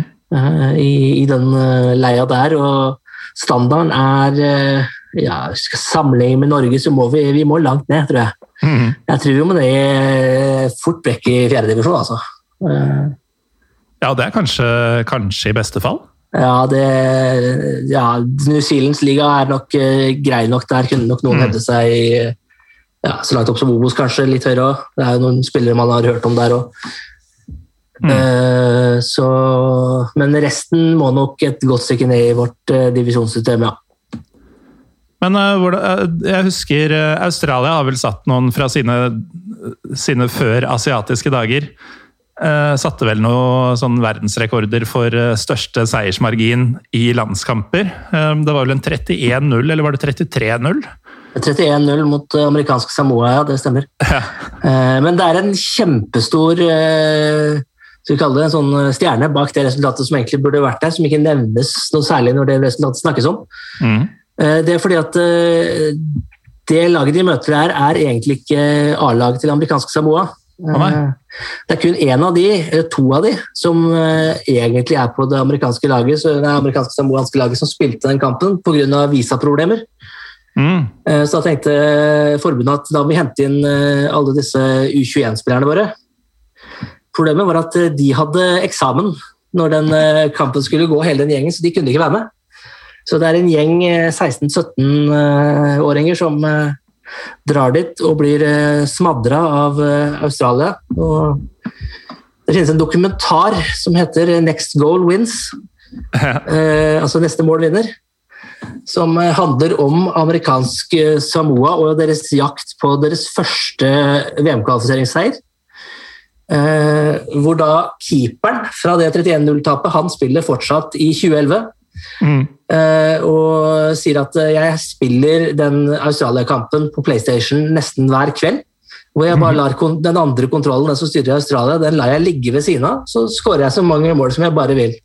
I, i, den leia der, og standarden er ja, skal sammenligne med Norge, så må vi, vi må langt ned, tror jeg. Mm. Jeg tror vi må ned fort vekk i fjerdedivisjon, altså.
Eh, ja, det er kanskje, kanskje i beste fall?
Ja, det, ja, New Zealands liga er nok uh, grei nok. Der kunne nok noen mm. hevde seg ja, så langt opp som Obos, kanskje. Litt høyere òg. Det er jo noen spillere man har hørt om der òg. Mm. Uh, men resten må nok et godt stykke ned i vårt uh, divisjonssystem, ja.
Men jeg husker Australia har vel satt noen fra sine, sine før asiatiske dager. Uh, satte vel noen sånn verdensrekorder for uh, største seiersmargin i landskamper. Uh, det var vel en 31-0, eller var det 33-0?
31-0 mot amerikanske Samoa, ja, det stemmer. Ja. Men det er en kjempestor skal vi kalle det en sånn stjerne bak det resultatet som egentlig burde vært der, som ikke nevnes noe særlig når det resultatet snakkes om. Mm. Det er fordi at det laget de møter her, er egentlig ikke A-laget til amerikanske Samoa. Oh, det er kun én av de, eller to av de, som eh, egentlig er på det amerikanske laget, så det amerikanske samoanske laget som spilte den kampen pga. visaproblemer. Mm. Eh, så da tenkte forbundet at da må vi hente inn alle disse U21-spillerne våre. Problemet var at de hadde eksamen når den kampen skulle gå, hele den gjengen, så de kunne ikke være med. Så det er en gjeng 16-17-åringer som drar dit og blir eh, smadra av eh, Australia. Og det finnes en dokumentar som heter 'Next Goal Wins'. eh, altså 'Neste mål vinner'. Som eh, handler om amerikansk Samoa og deres jakt på deres første VM-kvalifiseringsseier. Eh, hvor da keeperen fra det 31-0-tapet han spiller fortsatt i 2011. Mm. Uh, og sier at uh, jeg spiller den Australia-kampen på PlayStation nesten hver kveld. Hvor jeg bare mm. lar den andre kontrollen, den som styrer Australia, den lar jeg ligge ved siden av. Så skårer jeg så mange mål som jeg bare vil.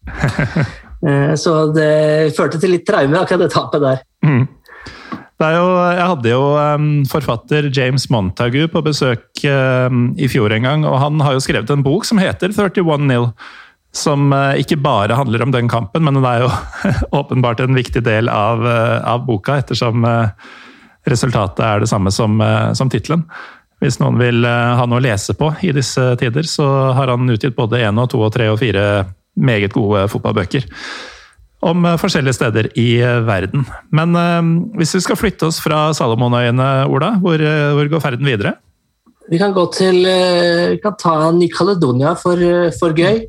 uh, så det førte til litt traume, akkurat det tapet der. Mm.
Jo, jeg hadde jo forfatter James Montagu på besøk i fjor en gang, og han har jo skrevet en bok som heter 31 Nil. Som eh, ikke bare handler om den kampen, men den er jo åpenbart en viktig del av, eh, av boka, ettersom eh, resultatet er det samme som, som tittelen. Hvis noen vil ha noe å lese på i disse tider, så har han utgitt både én og to og tre og fire meget gode fotballbøker. Om forskjellige steder i verden. Men hvis vi skal flytte oss fra Salomonøyene, Ola, hvor, hvor går ferden videre?
Vi kan gå til eh, Vi kan ta Ny-Caledonia for, eh, for, gøy.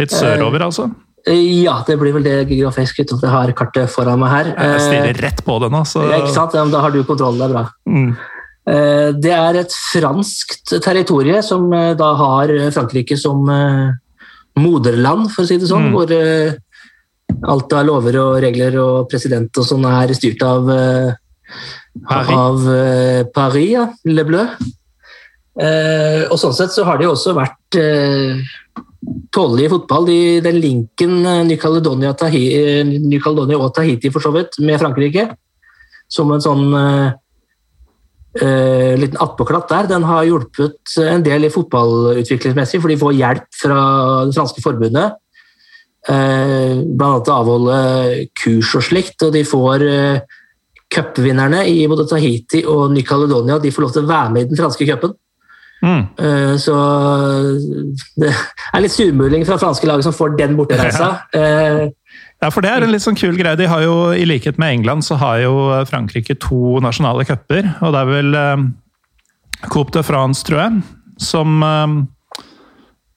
Litt sørover, altså?
Eh, ja, det blir vel det geografisk uten at jeg har kartet foran meg her.
Jeg stirrer rett på det nå. Så...
Ja, ikke sant? Ja, da har du kontroll, det er bra. Mm. Det er et franskt territorie som da har Frankrike som moderland, for å si det sånn. Mm. Hvor alt av lover og regler og president og sånn er styrt av Paris, av Paris ja. Le Bleu. Eh, og sånn sett så har det jo også vært eh, tålelig i fotball. De, den linken eh, New Caledonia, og Tahiti for så vidt, med Frankrike, som en sånn eh, liten attpåklatt der, den har hjulpet en del i fotballutviklingsmessig, for de får hjelp fra det franske forbundet. Blant annet avholde kurs og slikt, og de får eh, cupvinnerne i både Tahiti og New Caledonia de får lov til å være med i den franske cupen. Mm. Eh, så det er litt surmuling fra franske laget som får den bortereisa.
Ja. ja, for det er en litt sånn kul greie. De har jo, I likhet med England så har jo Frankrike to nasjonale cuper. Og det er vel um, Coupe de France, tror jeg, som um,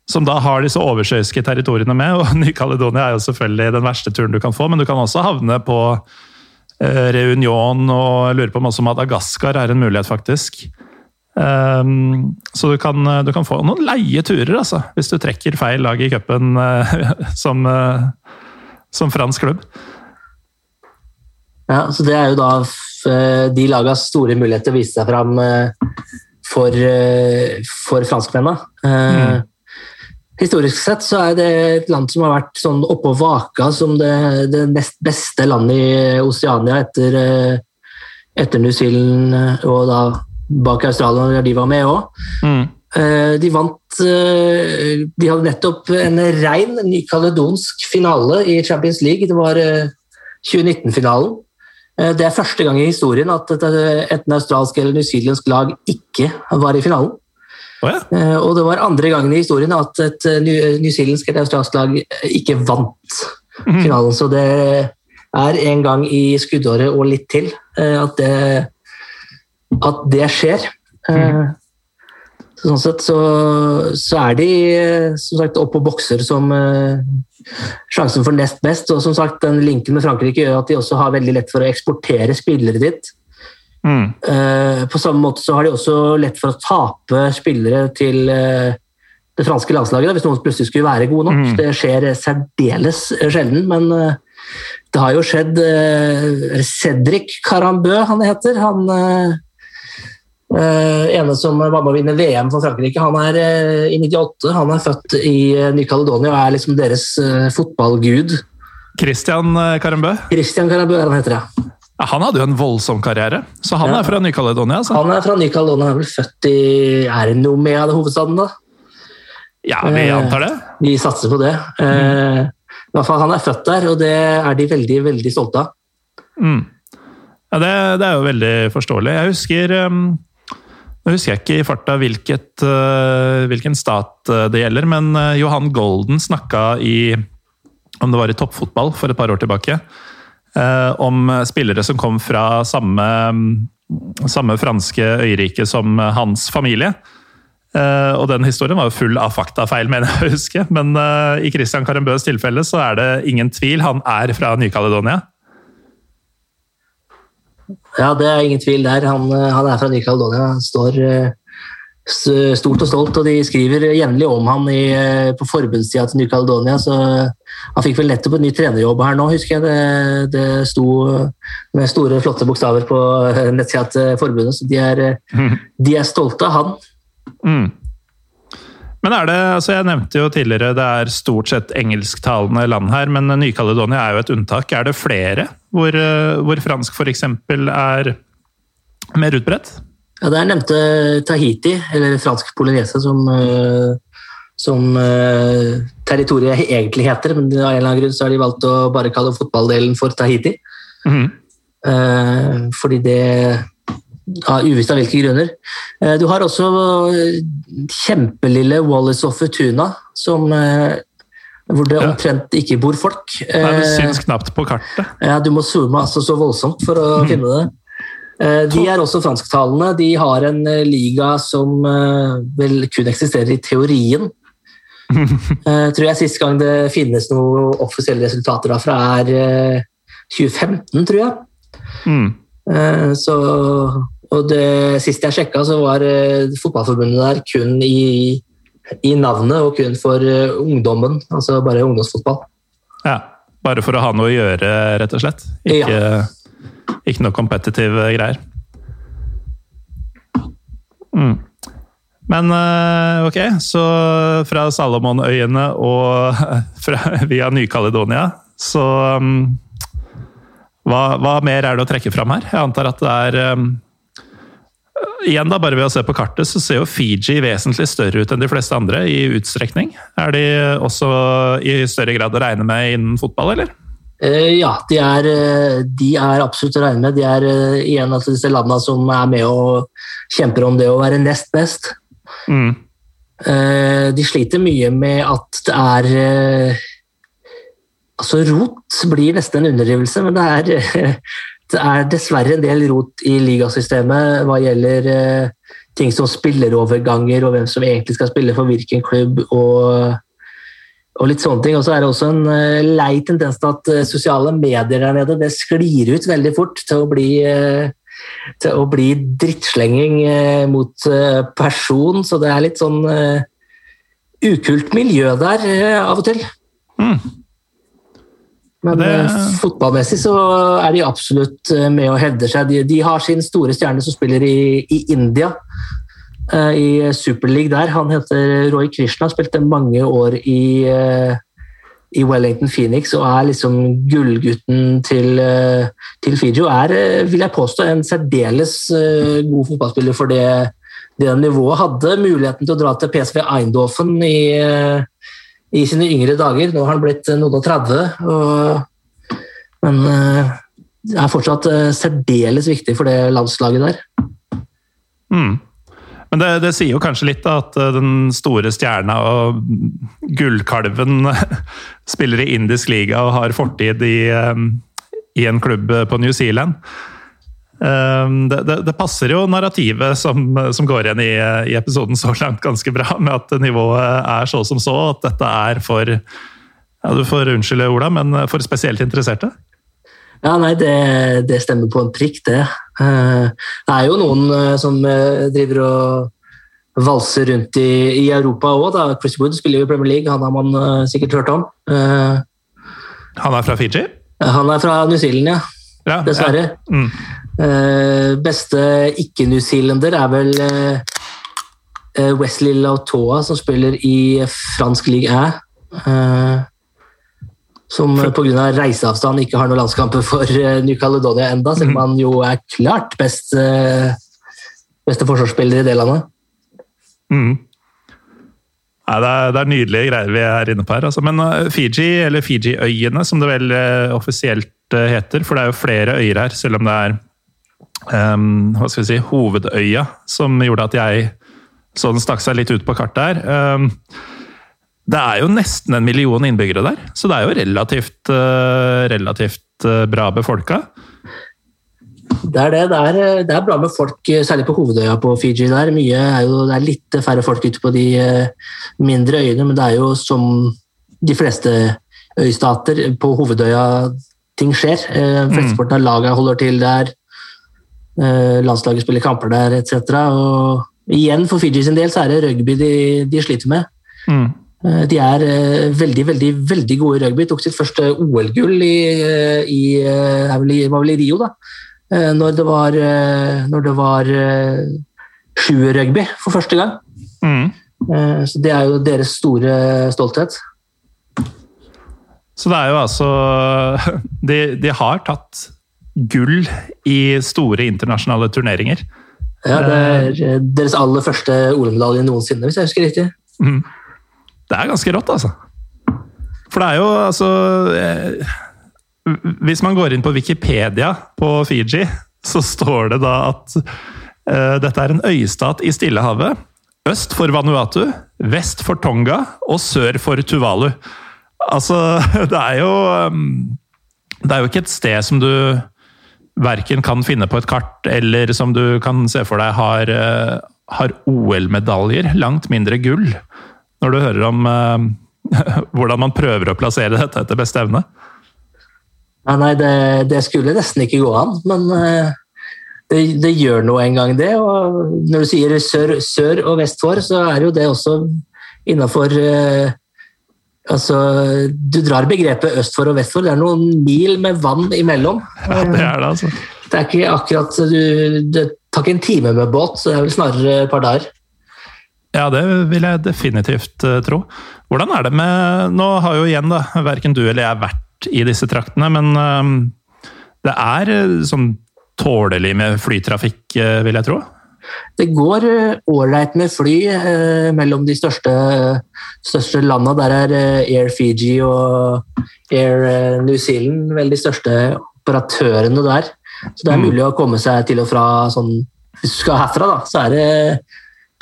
som da har disse oversjøiske territoriene med. og Ny-Caledonia er jo selvfølgelig den verste turen du kan få, men du kan også havne på uh, Reunion og lurer på om også Madagaskar er en mulighet, faktisk. Um, så du kan, du kan, få noen leie turer, altså, hvis du trekker feil lag i cupen uh, som, uh, som, fransk klubb.
Ja, så det er jo da eh, de lagas store mulighet til å vise seg fram for, for franskmennene. Mm. Historisk sett så er det et land som har vært sånn oppå vaka som det, det nest beste landet i Oseania etter, etter New Zealand og da bak Australia da de var med òg. Mm. Eh, de vant eh, De hadde nettopp en rein ny-caledonsk finale i Champions League. Det var 2019-finalen. Eh, det er første gang i historien at et australsk eller newzealandsk lag ikke var i finalen. Oh, ja. Og det var andre gangen i historien at et newzealandsk eller australsk lag ikke vant mm. finalen. Så det er en gang i skuddåret og litt til at det at det skjer. Mm. Sånn sett så, så, er de som sagt oppe og bokser som uh, sjansen for nest best. Og som sagt, den linken med Frankrike gjør at de også har veldig lett for å eksportere spillere dit. Mm. Uh, på samme måte så har de også lett for å tape spillere til uh, det franske landslaget hvis noen plutselig skulle være gode nok. Mm. Det skjer særdeles sjelden, men det har jo skjedd Cedric Carambø, han heter. Han uh, ene som var med å vinne VM for Frankrike. Han er uh, i 98. Han er født i Ny-Caledonia og er liksom deres fotballgud.
Christian Carambø?
Christian Carambø, han heter det.
Ja, han hadde jo en voldsom karriere, så han ja. er fra Ny-Caledonia? Altså.
Han er fra Ny-Caledonia, er vel født i Er det noe med hovedstaden, da?
Ja, vi antar det.
Vi satser på det. Mm. I hvert fall Han er født der, og det er de veldig veldig stolte av.
Mm. Ja, det, det, er jo veldig forståelig. Jeg husker um, Nå husker jeg ikke i farta hvilket, uh, hvilken stat uh, det gjelder, men uh, Johan Golden snakka i Om det var i toppfotball for et par år tilbake. Om spillere som kom fra samme, samme franske øyrike som hans familie. Og den historien var jo full av faktafeil, mener jeg å huske. Men i Christian Carambøs tilfelle så er det ingen tvil. Han er fra Ny-Caledonia.
Ja, det er ingen tvil der. Han, eh, han er fra Ny-Caledonia. Står uh, stort og stolt, og de skriver jevnlig om han i, på forbundstida til Ny-Caledonia. Så han fikk vel nettopp en ny trenerjobb her nå, husker jeg. Det, det sto med store, flotte bokstaver på nettsida til forbundet, så de er, mm. de er stolte av han. Mm.
Men er det, altså Jeg nevnte jo tidligere det er stort sett engelsktalende land her, men Ny-Caledonia er jo et unntak. Er det flere hvor, eh, hvor fransk f.eks. er mer utbredt?
Ja, Der nevnte Tahiti, eller fransk polynese, som, eh, som uh, territoriet egentlig heter. Men av en eller annen grunn så har de valgt å bare kalle fotballdelen for Tahiti. Mm. Fordi det uvisst av hvilke grunner. Eh, du har også eh, kjempelille Wallis of Futuna, som, eh, hvor det omtrent ikke bor folk.
Nei, Det syns knapt på kartet.
Ja, Du må zoome altså så voldsomt for å mm. finne det. De er også fransktalende. De har en liga som vel kun eksisterer i teorien. tror jeg Sist gang det finnes noen offisielle resultater derfra, er 2015, tror jeg. Mm. Så og det siste jeg sjekka, så var uh, fotballforbundet der kun i, i, navnet og kun for uh, ungdommen. Altså bare ungdomsfotball.
Ja, Bare for å ha noe å gjøre, rett og slett? Ikke, ja. ikke noe competitive greier? Mm. Men uh, ok, så fra Salomonøyene og fra, via Ny-Caledonia, så um, hva, hva, mer er det å trekke fram her? Jeg antar at det er um, igjen da, bare ved å se på kartet, så ser jo Fiji vesentlig større ut enn de fleste andre i utstrekning. Er de også i større grad å regne med innen fotball, eller?
Eh, ja, de er, eh, de er, absolutt å regne med. De er uh, en av disse landene som er med og kjemper om det å være nest best. Mm. de sliter mye med at det er Altså, rot blir nesten en underdrivelse, men det er det er dessverre en del rot i ligasystemet hva gjelder eh, ting som spilleroverganger og hvem som egentlig skal spille for hvilken klubb. og, og litt sånne ting. Og så er det også en uh, lei tendens til at uh, sosiale medier der nede det sklir ut veldig fort til å bli, til å bli drittslenging mot person. Så det er litt sånn ukult miljø der av og til. Mm. Men det... Eh, fotballmessig så er de absolutt eh, med og hevder seg. De, de har sin store stjerne som spiller i, i India, uh, i Superleague der. Han heter Roy Krishna, spilte mange år i, i Wellington Phoenix og er liksom gullgutten til, til Fiji. Og er, vil jeg påstå, en særdeles god fotballspiller for det, det nivået. Hadde muligheten til å dra til PSV Eindhoven i i sine yngre dager. Nå har han blitt eh, noen og 30, og, men eh, det er fortsatt eh, særdeles viktig for det landslaget der.
Mm. Men det, det, sier jo kanskje litt da, at den store stjerna og gullkalven spiller i indisk liga og har fortid i, i en klubb på New Zealand. Ehm, det, det, det, passer jo narrativet som, som går igjen i, i, episoden så langt ganske bra, med at nivået er så som så, at dette er for ja, Du får unnskylde Ola, men for spesielt interesserte?
Ja, nei, det, det stemmer på en prikk, det. Eh, det er jo noen eh, som eh, driver og valser rundt i, i Europa òg. Chris Wood spiller jo i Premier League, han har man sikkert hørt om.
Han er fra Fiji?
Han er fra New Zealand, ja.
Ja,
Dessverre.
Ja. Mm.
Eh, beste ikke-newzealender er vel eh, eh, Wesley Lautoa, som spiller i fransk 1. Eh, som pga. reiseavstand ikke har noen landskamper for New Caledonia enda, selv om han jo er klart best, beste forsvarsspiller i det landet.
Mm. Nei, det, er, det er nydelige greier vi er inne på her. Altså. Men Fiji, eller Fiji-øyene, som det vel offisielt heter, for det er jo flere øyer her, selv om det er um, hva skal vi si, hovedøya som gjorde at jeg sånn stakk seg litt ut på kartet her. Um, det er jo nesten en million innbyggere der, så det er jo relativt, uh, relativt uh, bra befolka.
Det er det. Det er, eh, det er bra med folk, særlig på hovedøya på Fiji. Der. Er jo, det er litt færre folk ute på de mindre øyene, men det er jo som de fleste øystater på hovedøya ting skjer. Eh, Flesteparten av laget holder til der. Eh, Landslaget spiller kamper der, etc. Og igjen, for Fiji sin del, så er det rugby de, de sliter med.
Mm.
Eh, De er eh, veldig veldig, veldig gode i rugby. Tok sitt første OL-gull i, i, i, var vel i Rio, da. Når det var, når det var sjuerrugby for første gang.
Mm.
Så det er jo deres store stolthet.
Så det er jo altså De, de har tatt gull i store internasjonale turneringer.
Ja, det er eh, deres aller første OL-medalje noensinne, hvis jeg husker riktig.
Mm. Det er ganske rått, altså. For det er jo altså eh, Hvis man går inn på Wikipedia på Fiji, så står det da at eh, dette er en øystat i Stillehavet. Øst for Vanuatu, vest for Tonga og sør for Tuvalu. Altså, det er jo um, Det er jo ikke et sted som du verken kan finne på et kart, eller som du kan se for deg har, eh, har OL-medaljer. Langt mindre gull. Når du hører om eh, hvordan man prøver å plassere dette etter beste evne.
Ja, nei, det, det skulle nesten ikke gå an, men eh, det, det gjør noe en gang, det. Og når du sier sør, sør og vest for, så er jo det også innafor Altså, du drar begrepet øst for og vest for. Det er noen mil med vann imellom.
Ja, det er det, altså.
Det er ikke akkurat du, Det tar ikke en time med båt, så det er vel snarere et par dager.
Ja, det vil jeg definitivt eh, tro. Hvordan er det med Nå har jo igjen da, verken du eller jeg vært i disse traktene, men um, det er eh, sånn tålelig med flytrafikk, vil jeg tro?
Det går ålreit med fly eh, mellom de største, største landene. Der er eh, Air Fiji og Air eh, New Zealand vel de største operatørene der. Så det er
Mm.
mulig å komme seg til og fra sånn Hvis du skal herfra, da, så er det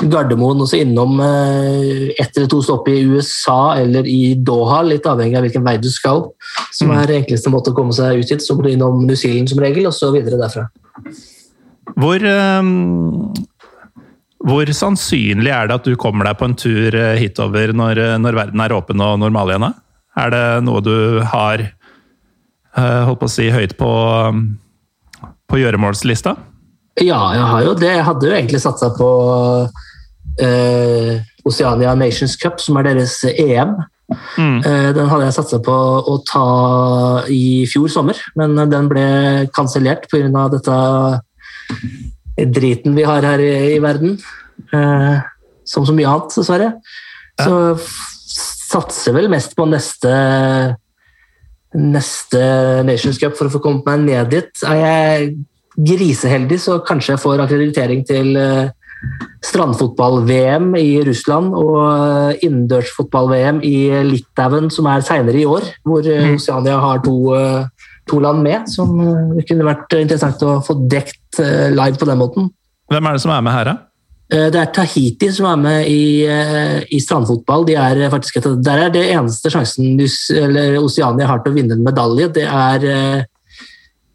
Gardermoen og så innom eh, ett eller to stopp i USA eller i Doha, litt avhengig av hvilken vei du skal. Som
Mm.
er enkleste måte å komme seg ut hit. Så må du innom New Zealand som regel, og så videre derfra.
Hvor, eh, hvor sannsynlig er det at du kommer deg på en tur eh, hitover når, eh, når verden er åpen og normal igjen? Er det noe du har eh, holdt på å si høyt på, på gjøremålslista?
Ja, jeg har jo det. Jeg hadde jo egentlig satsa på eh, Oceania Nations Cup, som er deres EM.
Mm.
Eh, den hadde jeg satsa på å ta i fjor sommer, men den ble kansellert pga. dette driten vi har her i, i verden. Eh, som så mye annet, dessverre. Så f- satser vel mest på neste neste Nations Cup for å få kommet meg ned dit. Er jeg griseheldig, så kanskje jeg får akkreditering til eh, strandfotball-VM i Russland og eh, innendørsfotball-VM i Litauen, som er seinere i år, hvor eh,
Mm.
Oceania har to, to land med, som eh, det kunne vært interessant å få dekt eh, live på den måten.
Hvem er det som er med her, da?
Eh, Det er Tahiti som er med i, i strandfotball. De er faktisk der er det eneste sjansen Oseania har til å vinne en medalje. Det er,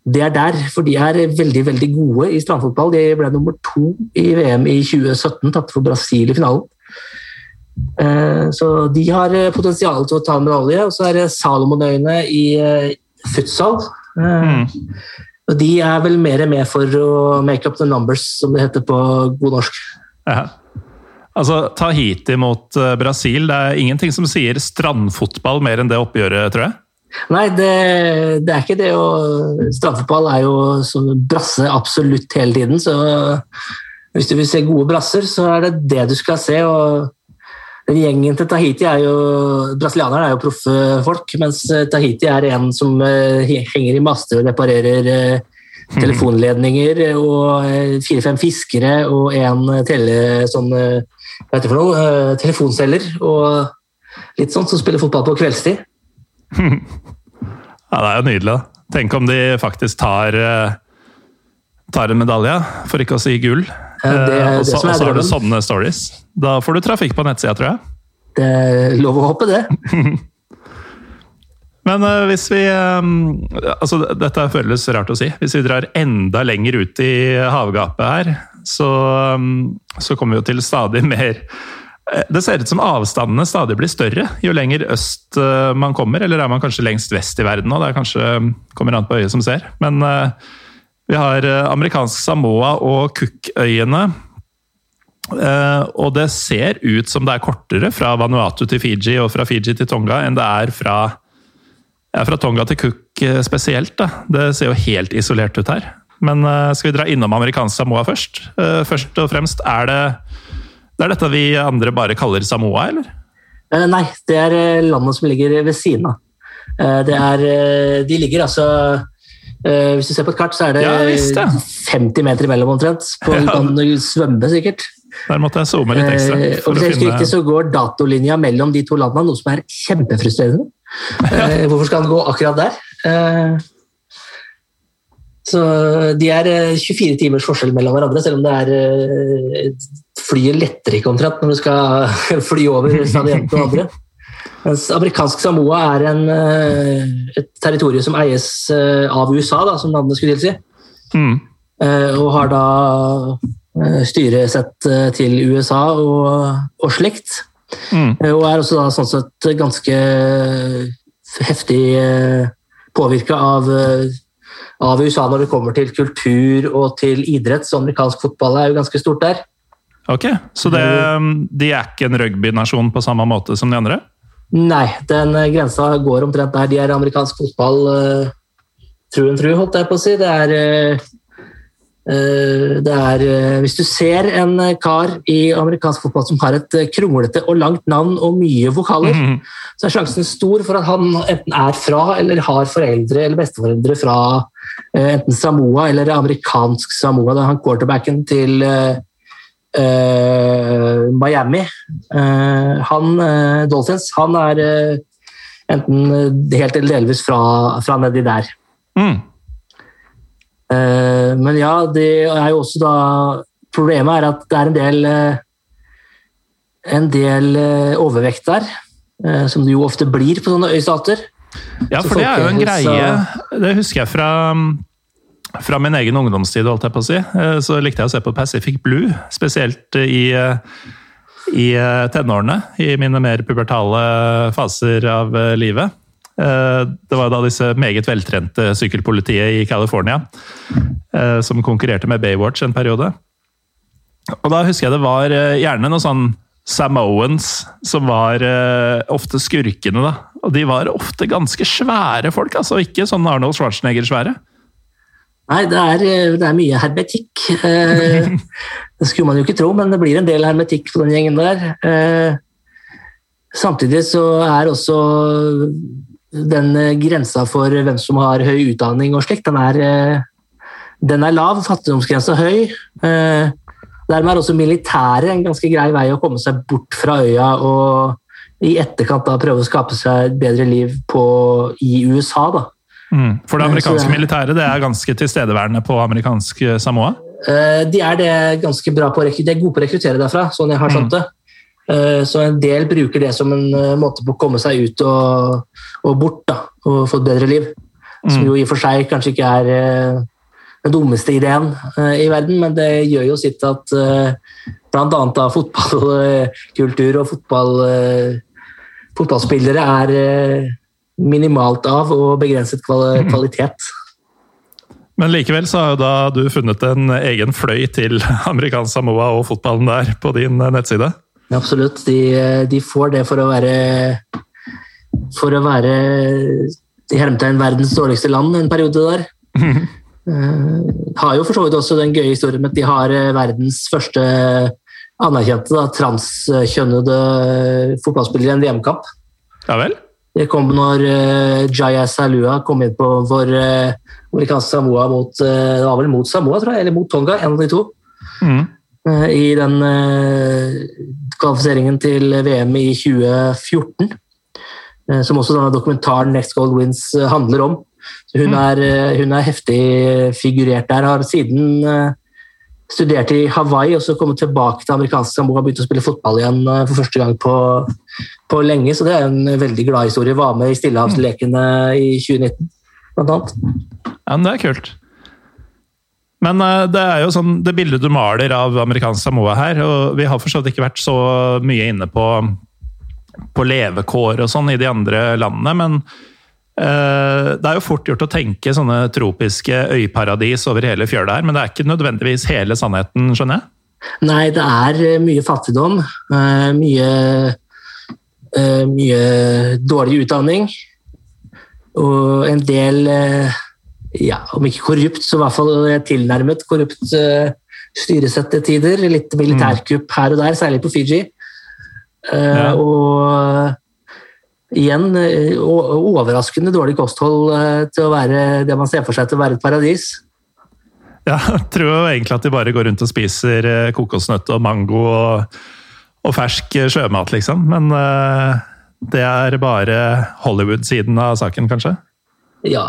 det er der, for de er veldig veldig gode i strandfotball. De ble nummer to i VM i 2017, tatt for Brasil i finalen. Så de har potensial til å ta en medalje. Og så er det Salomonøyene i futsal.
Mm.
og De er vel mer med for å make up the numbers, som det heter på god norsk.
Ja. Altså, Tahiti mot eh, Brasil, det er ingenting som sier strandfotball mer enn det oppgjøret, tror jeg.
Nei, det, det, er ikke det. Og strandfotball er jo som brasse absolutt hele tiden. Så hvis du vil se gode brasser, så er det det du skal se. og Gjengen til Tahiti er jo Brasilianerne er jo proffe folk, mens Tahiti er en som eh, henger i master og reparerer eh, telefonledninger. Og eh, fire-fem fiskere og en tele, sånn, noe, telefonselger. Og litt sånt som spiller fotball på kveldstid.
Ja, det er jo nydelig. da. Tenk om de faktisk tar, tar en medalje, for ikke å si gull.
Ja,
og så har du sånne stories. Da får du trafikk på nettsida, tror jeg.
Det er lov å håpe, det.
Men uh, hvis vi um, altså Dette føles rart å si. Hvis vi drar enda lenger ut i havgapet her, så, um, så kommer vi jo til stadig mer det ser ut som avstandene stadig blir større jo lenger øst man kommer. Eller er man kanskje lengst vest i verden nå? Det er kanskje, kommer an på øyet som ser. Men vi har eh, amerikansk Samoa og Cookøyene. Uh, og det ser ut som det er kortere fra Vanuatu til Fiji og fra Fiji til Tonga enn det er fra, ja, fra Tonga til Cook uh, spesielt. Da. Det ser jo helt isolert ut her. Men uh, skal vi dra innom amerikansk Samoa først? først og fremst, er det, det er dette vi andre bare kaller Samoa, eller?
nei, det er landet som ligger ved siden av. det er, de ligger altså Uh, hvis du ser på et kart, så er det ja, visst, ja. 50 meter imellom omtrent. På, ja. kan svømme, sikkert.
Der måtte jeg zoome litt ekstra.
Uh, og hvis jeg riktig, så går datolinja mellom de to landene, noe som er kjempefrustrerende. Uh, hvorfor skal den gå akkurat der? så De er 24 timers forskjell mellom hverandre, selv om det er flyet letter ikke omtrent når du skal fly over fra det ene til det andre. Mens amerikansk Samoa er en, eh, et territorium som eies eh, av USA, da, som navnet skulle tilsi. Mm. Eh, og har da styresett til USA og, og slikt. Mm. Og er også da sånn sett ganske heftig påvirka av, av, USA når det kommer til kultur og til idrett. Så amerikansk fotball er jo ganske stort der.
Ok, Så det, de er ikke en rugbynasjon på samme måte som de andre?
Nei, den eh, grensa går omtrent der. De er amerikansk fotball uh, tru en tru, holdt jeg på å si. Det er, det er uh, Hvis du ser en kar i amerikansk fotball som har et kronglete og langt navn og mye vokaler, mm -hmm. så er sjansen stor for at han enten er fra eller har foreldre eller besteforeldre fra enten Samoa eller amerikansk Samoa. Da han quarterbacken til uh, Miami. Uh, han, uh, Dolphins han er enten helt eller delvis fra, fra nedi der. Mm. Men ja, det er jo også da Problemet er at det er en del en del overvekt der, som det jo ofte blir på sånne øystater.
Ja, for det er jo en greie. Det husker jeg fra fra min egen ungdomstid, holdt jeg på å si, eh, så likte jeg å se på Pacific Blue. Spesielt i, eh, i eh, tenårene, i mine mer pubertale faser av livet. Det var da disse meget veltrente sykkelpolitiet i California som konkurrerte med Baywatch en periode. Og da husker jeg det var gjerne noen sånn Samoans som var ofte skurkene, da. Og de var ofte ganske svære folk, altså. Ikke sånn Arnold Schwarzenegger-svære.
Nei, det er, eh, det er, mye hermetikk. Uh, det skulle man jo ikke tro, men det blir en del hermetikk på den gjengen der. Uh, samtidig så er også den grensa for hvem som har høy utdanning og slikt, den er, den er lav. Fattigdomsgrensa høy. Dermed er også militæret en ganske grei vei å komme seg bort fra øya og i etterkant da prøve å skape seg et bedre liv på, i USA. da.
Mm. For det amerikanske militæret det er ganske tilstedeværende på amerikansk eh, Samoa?
Eh, de er det ganske bra på, de er gode på å rekruttere derfra, sånn jeg har skjønt mm. det. Eh, så en del bruker det som en måte på å komme seg ut og, og bort da, og få et bedre liv. Som mm. jo i og for seg kanskje ikke er den dummeste ideen i verden, men det gjør jo sitt at bl.a. fotballkultur og fotball, fotballspillere er minimalt av og begrenset mhm. kvalitet.
Men likevel så har jo da du funnet en egen fløy til amerikansk Samoa og fotballen der på din eh, nettside?
Absolutt. De, de får det for å være For å være i hermetegn verdens dårligste land en periode der. Uh, har jo for så vidt også den gøye historien med at de har verdens første anerkjente da, transkjønnede fotballspillere i en VM-kamp.
Ja vel?
Det kom når uh, Jaya Salua kom inn på for uh, amerikansk Samoa mot uh, Det var vel mot Samoa, tror jeg, eller mot Tonga, en av de to. Mm. Uh, I den kvalifiseringen til VM i 2014. som også denne dokumentaren Next Gold Wins handler om. Så hun, mm. er, hun er heftig figurert der. Har siden studert i Hawaii og så kommet tilbake til amerikansk Samoa og begynt å spille fotball igjen for første gang på på lenge, så det er en veldig glad historie. Var med i Stillehavslekene i 2019, blant annet.
Ja, men det er kult. Men uh, det er jo sånn, det bildet du maler av amerikansk Samoa her, og vi har forstått ikke vært så mye inne på, på levekår og sånn i de andre landene, men uh, det er jo fort gjort å tenke sånne tropiske øyparadis over hele fjøla her, men det er ikke nødvendigvis hele sannheten, skjønner jeg?
Nei, det er mye fattigdom. Mye Eh, mye dårlig utdanning. Og en del, eh, ja, om ikke korrupt, så i hvert fall tilnærmet korrupt uh, styresett til tider. Litt militærkupp her og der, særlig på Fiji. Ja. Og igjen overraskende dårlig kosthold til å være det man ser for seg til å være et paradis.
Ja, jeg tror egentlig at de bare går rundt og spiser kokosnøtt og mango og og fersk sjømat, liksom. Men uh, det er bare Hollywood-siden av saken, kanskje?
Ja,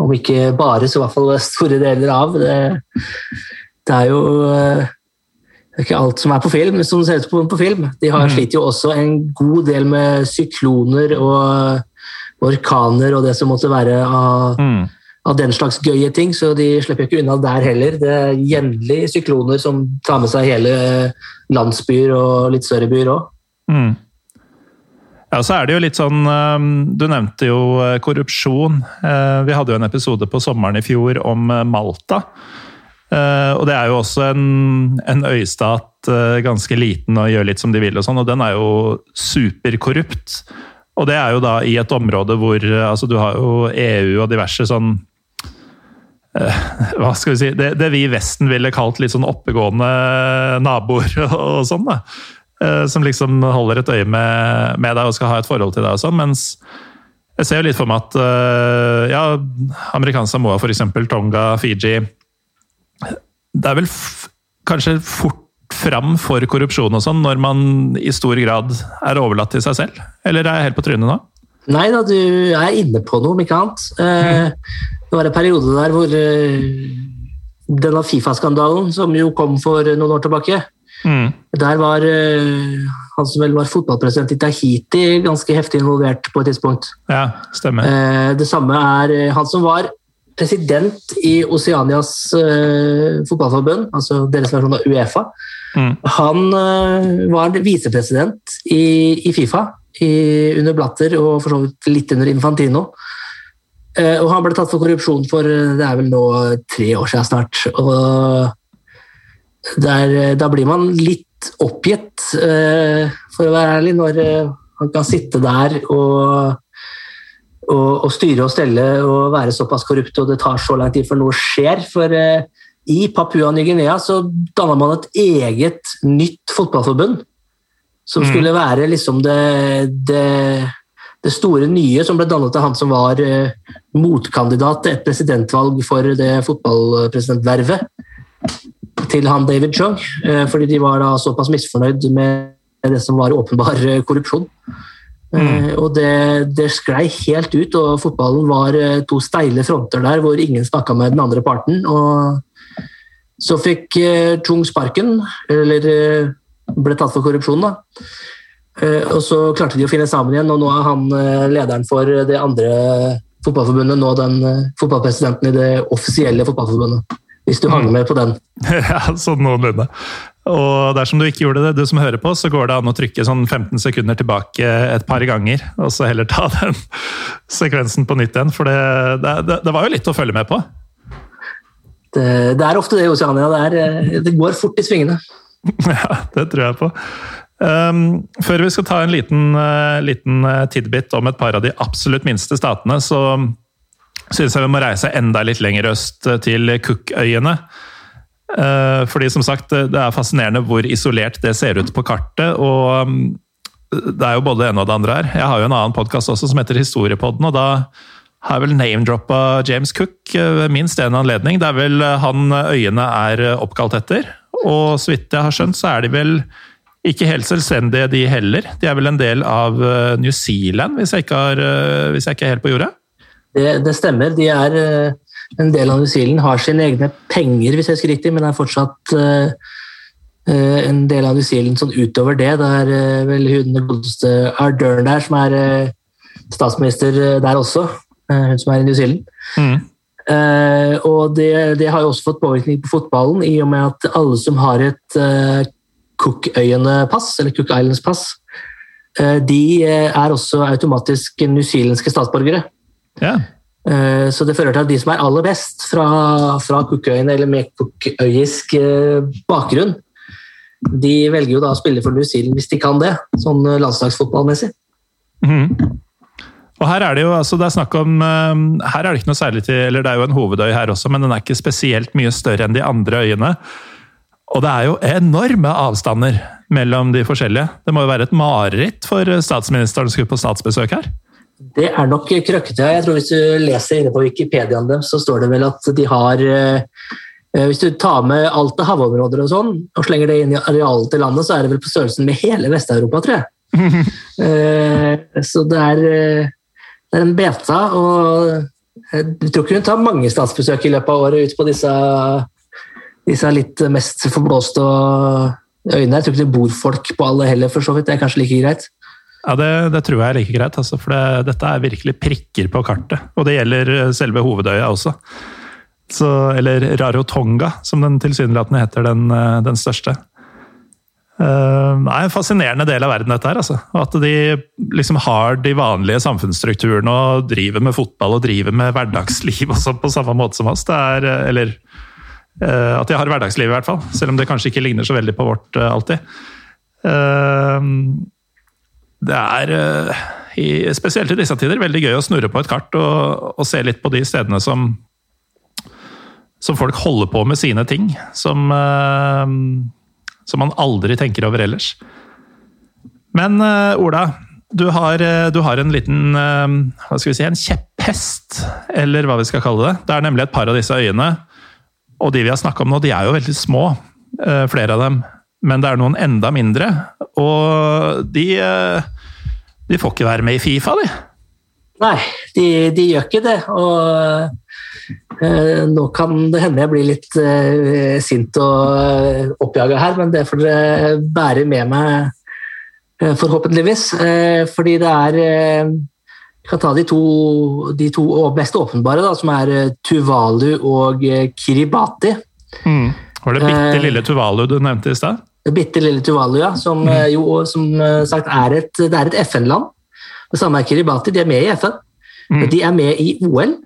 om ikke bare, så i hvert fall store deler av. Det, det er jo uh, det er ikke alt som er på film, som ser ut på, på film. De har mm. sliter jo også en god del med sykloner og orkaner og det som måtte være av mm av den slags gøye ting, så de slipper jo ikke unna der heller. Det er jevnlig sykloner som tar med seg hele landsbyer og litt større byer òg. Mm.
Ja, så er det jo litt sånn um, Du nevnte jo uh, korrupsjon. Uh, vi hadde jo en episode på sommeren i fjor om uh, Malta. Og det er jo også en, en øystat, ganske liten og gjør litt som de vil, og sånn, og den er jo superkorrupt. Og det er jo da i et område hvor altså du har jo EU og diverse sånn Eh, hva skal vi si, det, det, vi i Vesten ville kalt litt sånn oppegående naboer og sånn. da. Eh, som liksom holder et øye med, med, deg og skal ha et forhold til deg. og sånn, Mens jeg ser jo litt for meg at uh, ja, amerikansk Samoa, f.eks. Tonga, Fiji Det er vel kanskje fort fram for korrupsjon og sånn når man i stor grad er overlatt til seg selv? Eller er jeg helt på trynet nå?
Nei da, du er inne på noe, om ikke annet. Uh, Det var en periode der hvor uh, denne Fifa-skandalen, som jo kom for noen år tilbake mm. Der var uh, han som vel var fotballpresident i Tahiti, ganske heftig involvert på et tidspunkt.
Ja, stemmer.
Uh, det samme er han som var president i Oceanias fotballforbund, altså deres versjon av Uefa. Mm. Han var visepresident i, i Fifa i, under Blatter og for så vidt litt under Infantino. Og han ble tatt for korrupsjon for det er vel nå tre år siden snart. Og der, eh, da blir man litt oppgitt, for å være ærlig, når man kan sitte der og, og, og styre og stelle og være såpass korrupt, og det tar så lang tid før noe skjer. For i Papua Ny-Guinea så danna man et eget nytt fotballforbund. Som mm. skulle være liksom det, det det store nye som ble dannet av han som var eh, motkandidat til et presidentvalg for det fotballpresidentvervet til han David Chung, eh, fordi de var da såpass misfornøyd med det som var åpenbar eh, korrupsjon. Mm. Og det, det, sklei helt ut, og fotballen var to steile fronter der hvor ingen snakka med den andre parten. Og så fikk Chung sparken, eller ble tatt for korrupsjon, da. Eh, og så klarte de å finne sammen igjen, og nå er han eh, lederen for det andre fotballforbundet, nå den eh, fotballpresidenten i det offisielle fotballforbundet. Hvis du hang med på den.
Ja, sånn noenlunde. Og dersom du ikke gjorde det, du som hører på, så går det an å trykke sånn 15 sekunder tilbake et par ganger, og så heller ta den sekvensen på nytt igjen. For det, det, det var jo litt å følge med på.
Det, det er ofte det, Oceania. Det, er, det går fort i svingene.
Ja, det tror jeg på. Um, før vi skal ta en liten, uh, liten tidbit om et par av de absolutt minste statene, så syns jeg vi må reise enda litt lenger øst, til Cookøyene. Uh, fordi som sagt, det er fascinerende hvor isolert det ser ut på kartet. og um, det er jo både det ene og det andre her. Jeg har jo en annen podkast også som heter Historiepodden, og da har jeg vel name-droppa James Cook ved minst én anledning. Det er vel han øyene er oppkalt etter. Og så vidt jeg har skjønt, så er de vel ikke helt selvstendige, de heller. De er vel en del av eh, New Zealand, hvis jeg ikke, har, eh, hvis jeg ikke er helt på jordet?
Det, det, stemmer. De er eh, en del av New Zealand, har sine egne penger, hvis jeg husker riktig, men er fortsatt en del av New Zealand sånn utover det. Det er vel hun godeste Ardern der som er statsminister der også. Hun som er i New Zealand. Mm. Uh, og det, det, har jo også fått påvirkning på fotballen, i og med at alle som har et uh, Cookøyene-pass, eller Cook Islands-pass, uh, de er også automatisk newzealandske statsborgere.
Yeah.
så det fører til at de som er aller best fra, fra Cookøyene, eller med cookøyisk bakgrunn, de velger jo da å spille for New Zealand hvis de kan det, sånn landslagsfotballmessig.
Mm. Og her er det jo altså det er snakk om eh, Her er det ikke noe særlig til Eller det er jo en hovedøy her også, men den er ikke spesielt mye større enn de andre øyene. Og det er jo enorme avstander mellom de forskjellige. Det må jo være et mareritt for statsministeren som skulle på statsbesøk her?
Det er nok krøkkete. Jeg tror Hvis du leser inne på Wikipediaen dem, så står det vel at de har eh, Hvis du tar med alt av havområder og sånn, og slenger det inn i arealet til landet, så er det vel på størrelsen med hele Vest-Europa, tror jeg. Eh, så det er det er en beta, og jeg tror ikke hun tar mange statsbesøk i løpet av året ut på disse, disse litt mest forblåste øynene. Jeg tror ikke det bor folk på alle heller, for så vidt. Det er kanskje like greit.
Ja, det, det tror jeg er like greit, altså, for det, dette er virkelig prikker på kartet. Og det gjelder selve hovedøya også. Så, eller Rarotonga, som den tilsynelatende heter, den, den største. Uh, det er en fascinerende del av verden, dette her. Altså. At de liksom har de vanlige samfunnsstrukturene og driver med fotball og driver med hverdagsliv også, på samme måte som oss. Det er, eh, eller uh, at de har hverdagsliv, i hvert fall. Selv om det kanskje ikke ligner så veldig på vårt uh, alltid. Det er, i, spesielt i disse tider, veldig gøy å snurre på et kart og, og se litt på de stedene som som folk holder på med sine ting. Som som man aldri tenker over ellers. Men uh, Ola, du har, du har, en liten hva skal vi si, en kjepphest, eller hva vi skal kalle det. Det er nemlig et par av disse øyene, og de vi har snakka om nå, de er jo veldig små, flere av dem. Men det er noen enda mindre, og de, de får ikke være med i Fifa, de.
Nei, de, de gjør ikke det. Og øh, nå kan det hende jeg blir litt øh, sint og eh, oppjaga her, men det får dere bære med meg, forhåpentligvis. Fordi det er Jeg kan ta de to, de to mest åpenbare, da, som er Tuvalu og Kiribati.
Mm. Var det bitte lille Tuvalu du nevnte i stad?
Bitte lille Tuvalu. Som mm. jo som sagt er et, et FN-land. Det samme er Kiribati. De er med i FN. Mm. De er med i OL.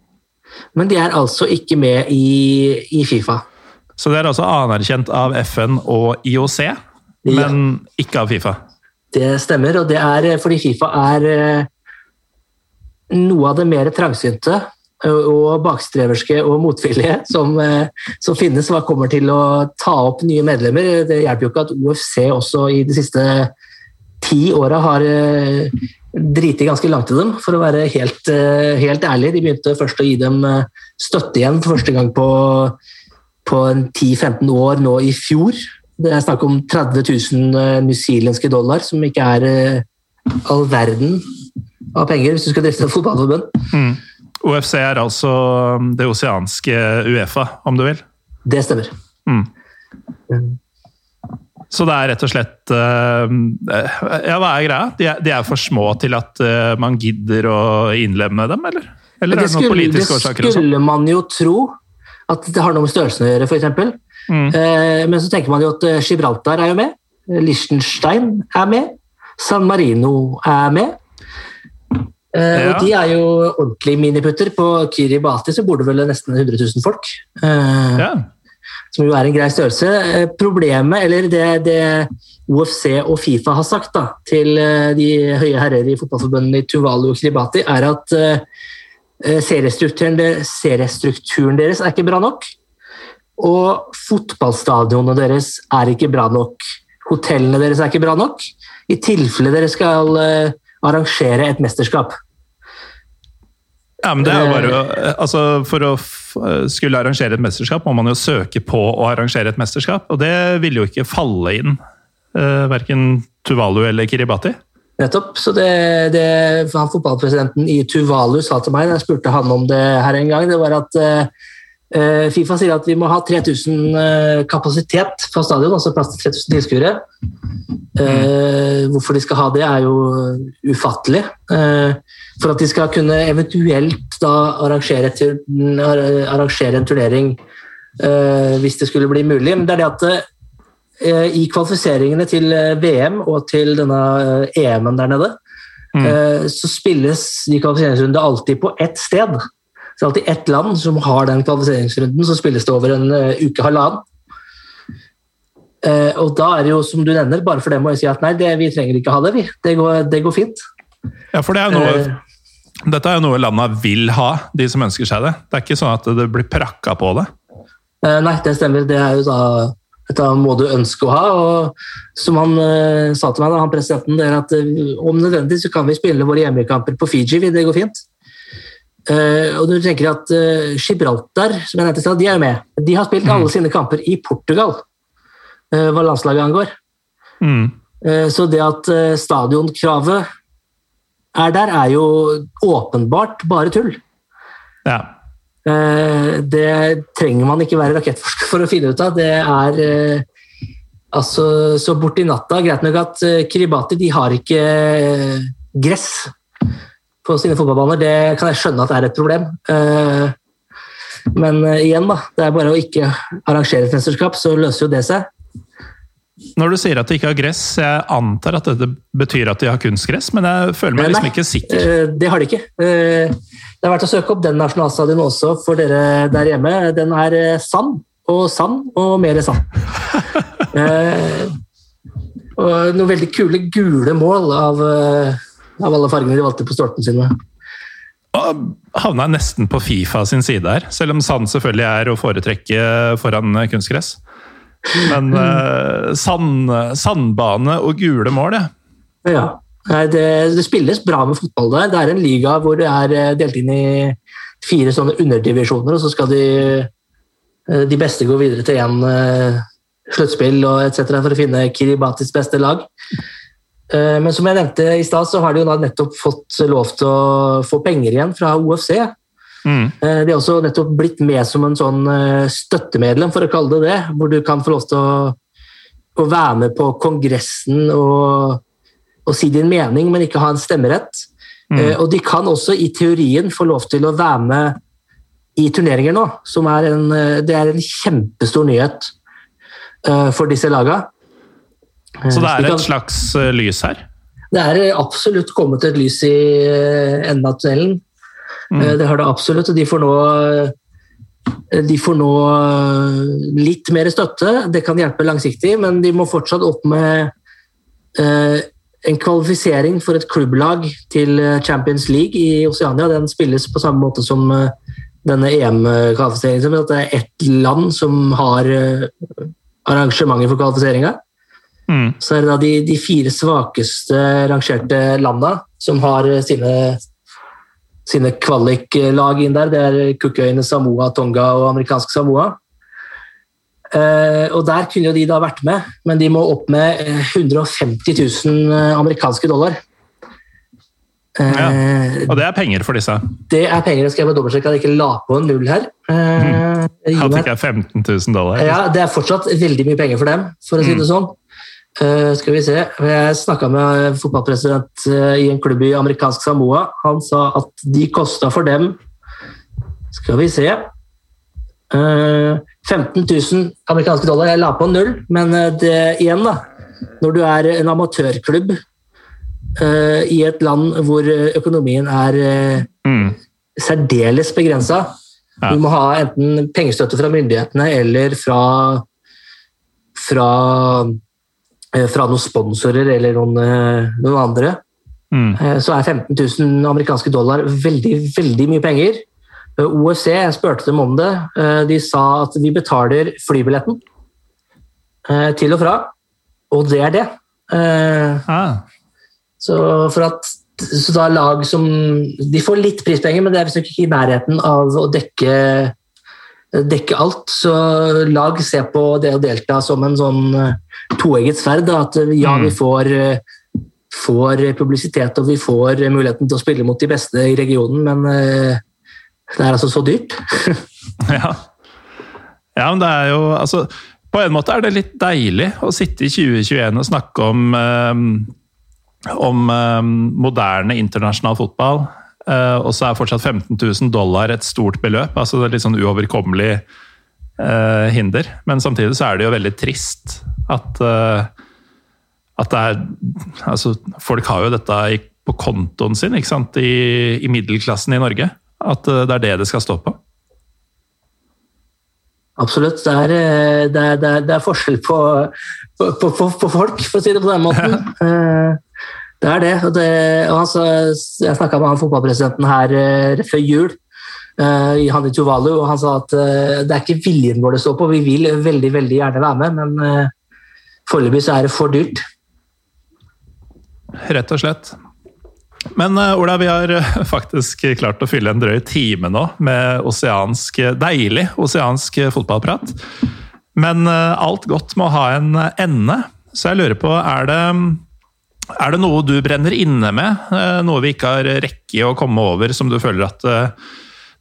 Men de er altså ikke med i, i Fifa.
Så det er altså anerkjent av FN og IOC, men ja. ikke av Fifa?
Det stemmer, og det er fordi Fifa er eh, noe av det mer trangsynte og bakstreverske og motvillige som, eh, som, finnes hva kommer til å ta opp nye medlemmer. Det hjelper jo ikke at OFC også i de siste ti åra har eh, driti ganske langt i dem, for å være helt, eh, helt, ærlig. De begynte først å gi dem støtte igjen for første gang på, på 10-15 år nå i fjor. Det er snakk om 30 000 eh, newzealandske dollar, som ikke er all verden av penger hvis du skal drifte et fotballforbund. Mm.
OFC er altså um, det oseanske Uefa, om du vil?
Det stemmer. Mm.
Så det er rett og slett uh, Ja, hva er greia? De er, de er for små til at uh, man gidder å innlemme dem, eller? Eller
er det, noen politiske årsaker? Det skulle man jo tro. At det har noe med størrelsen å gjøre, f.eks. Mm. Uh, men så tenker man jo at Gibraltar er jo med. Liechtenstein er med. San Marino er med. Ja. Og de er jo ordentlige miniputter. På Kiribati så bor det vel nesten 100 000 folk.
Ja.
som jo er en grei størrelse. Eh, problemet, eller det, det UFC og Fifa har sagt da, til eh, de høye herrer i fotballforbundene i Tuvalu og Kiribati, er at seriestrukturen, seriestrukturen deres er ikke bra nok. Og fotballstadionene deres er ikke bra nok. Hotellene deres er ikke bra nok. I tilfelle dere skal arrangere et mesterskap.
Ja, men det er jo bare eh. altså For å skulle arrangere et mesterskap må man jo søke på å arrangere et mesterskap, og det vil jo ikke falle inn uh, verken Tuvalu eller Kiribati.
Nettopp. så det, det han Fotballpresidenten i Tuvalu sa til meg da jeg spurte han om det her en gang, det var at uh, Fifa sier at vi må ha 3000 kapasitet på stadion, altså plass til 3000 tilskuere. Uh, hvorfor de skal ha det, er jo ufattelig. Uh, for at de skal kunne eventuelt da arrangere, arrangere en turnering uh, hvis det skulle bli mulig. Men det er det at i kvalifiseringene til VM og til denne EM-en der nede, mm. så spilles de kvalifiseringsrundene alltid på ett sted. Så det er alltid ett land som har den kvalifiseringsrunden, så spilles det over en uke, halvannen. Uh, og da er det jo, som du nevner, bare for dem å si at nei, det, vi trenger ikke ha det, vi. Det går, det går fint.
Ja, for det er noe, uh, dette er jo noe landa vil ha, de som ønsker seg det. Det er ikke sånn at det blir prakka på det?
Uh, nei, det stemmer. Det er jo da dette må du ønske å ha. og Som han sa til meg, da, han presidenten, det er at om nødvendig så kan vi spille våre hjemmekamper på Fiji, det går fint. Og du tenker at Gibraltar, som jeg nevnte, de er jo med. De har spilt alle mm. sine kamper i Portugal. uh, hva landslaget angår. Mm. Så det at stadionkravet er der, er jo åpenbart bare tull.
Ja.
Det trenger man ikke være rakettforsker for å finne ut av. Det er altså så borti natta. Greit nok at Kiribati de har ikke gress på sine fotballbaner. Det kan jeg skjønne at er et problem. Men igjen, da. Det er bare å ikke arrangere et mesterskap, så løser jo det seg.
Når du sier at de ikke har gress, jeg antar at dette betyr at de har kunstgress, men jeg føler meg liksom ikke sikker.
Eh, det har de ikke. Eh, det er verdt å søke opp den nasjonalstadion også for dere der hjemme. Den er sann, sand og sand og mer sand. og noen veldig kule gule mål av, av alle fargene de valgte på stolpene sine.
Og havna nesten på Fifa sin side her, selv om sand selvfølgelig er å foretrekke foran kunstgress. Men uh, sand, sandbane og gule mål, ja.
ja. Det, det, spilles bra med fotball der. Det er en liga hvor det er eh, delt inn i fire sånne underdivisjoner, og så skal de, eh, de beste gå videre til én sluttspill og etc. for å finne Kiribatis beste lag. Uh, men som jeg nevnte i stad, så har de jo nettopp fått lov til å få penger igjen fra OFC. Mm. Eh, de har også nettopp blitt med som en sånn eh, støttemedlem, for å kalle det det. Hvor du kan få lov til å, å være med på kongressen og, og, si din mening, men ikke ha en stemmerett. Mm. Eh, og de kan også i teorien få lov til å være med i turneringer nå, som er en, det er en kjempestor nyhet for disse lagene.
Så det er et slags lys her?
Det er absolutt kommet et lys i enden av tunnelen. Mm. Eh, det har det absolutt. De får nå eh, de får nå eh, litt mer støtte. Det kan hjelpe langsiktig, men de må fortsatt opp med en kvalifisering for et klubblag til Champions League i Oceania. Den spilles på samme måte som denne EM-kvalifiseringen. At det er ett land som har arrangementer for kvalifiseringa. Mm. Så er det da de, de fire svakeste rangerte landa som har sine sine kvaliklag inn der. Det er Cookøyene, Samoa, Tonga og amerikansk Samoa. Eh, og Der kunne jo de da vært med, men de må opp med 150 eh, 000 eh, amerikanske dollar.
Ja, og det er penger for disse?
Det er penger. Jeg skal bare dobbeltsjekke at jeg ikke la på en null her.
Mm. At det ikke er 15 000 dollar?
Ja, Det er fortsatt veldig mye penger for dem, for å si det mm. sånn. Uh, skal vi se. Jeg snakka med en fotballpresident uh, i en klubb i amerikansk Samoa. Han sa at de kosta for dem Skal vi se uh, 15 000 amerikanske dollar. Jeg la på null, men eh, det igjen, da. Når du er en amatørklubb i et land hvor økonomien er mm. særdeles begrensa, Ja. Du må ha enten pengestøtte fra myndighetene eller fra, fra, eh, fra noen sponsorer eller noen, eh, noen andre. Mm. Så er 15 000 amerikanske dollar veldig, veldig mye penger. OFC, jeg spurte dem om det, de sa at de betaler flybilletten til og fra, og det er det. Ah. Så for at så da lag som De får litt prispenger, men det er visstnok ikke i nærheten av å dekke, dekke alt. Så lag ser på det å delta som en sånn eh, toegget sverd. At eh, ja, vi mm. får, eh, får, publisitet og vi får muligheten til å spille mot de beste i regionen, men det er altså så dyrt.
ja. ja, men det er jo altså På en måte er det litt deilig å sitte i 2021 og snakke om om moderne internasjonal fotball. Uh, og så er fortsatt 15 000 dollar et stort beløp. altså Det er litt sånn uoverkommelig uh, hinder. Men samtidig så er det jo veldig trist at, uh, at det er Altså, folk har jo dette i, på kontoen sin ikke sant? I, i middelklassen i Norge. At det er det det skal stå på.
Absolutt. Det er, det er, det er, det er forskjell på, på, på, på, folk, for å si det på den måten. Ja. Det er det. det, altså, Jeg snakka med han fotballpresidenten her uh, før jul, uh, i Hani Tuvalu, og han sa at uh, det er ikke viljen vår det står på. Vi vil veldig veldig gjerne være med, men foreløpig så er det for dyrt.
Rett og slett. Men Ola, vi har faktisk klart å fylle en drøy time nå med oseansk, deilig oseansk fotballprat. Men alt godt må ha en ende, så jeg lurer på, er det er det noe du brenner inne med, eh, noe vi ikke har rekke å komme over, som du føler at eh,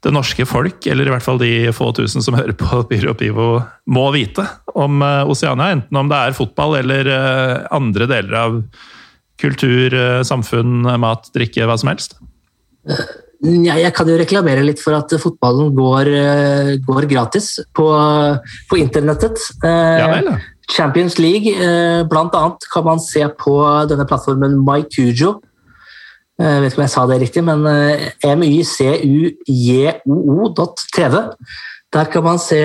det norske folk, eller i hvert fall de få tusen som hører på Pyro Pivo, må vite om Oseania? Oceania? Enten om det er fotball eller andre deler av kultur, samfunn, mat, drikke, hva som helst?
Ja, jeg kan jo reklamere litt for at fotballen går, går gratis på, på internettet. Ja vel, ja. Champions League, eh, blant annet, kan man se på denne plattformen MyCujo. Eh, jeg vet ikke om jeg sa det riktig, men mycujo.tv mycujoo.tv. Der kan man se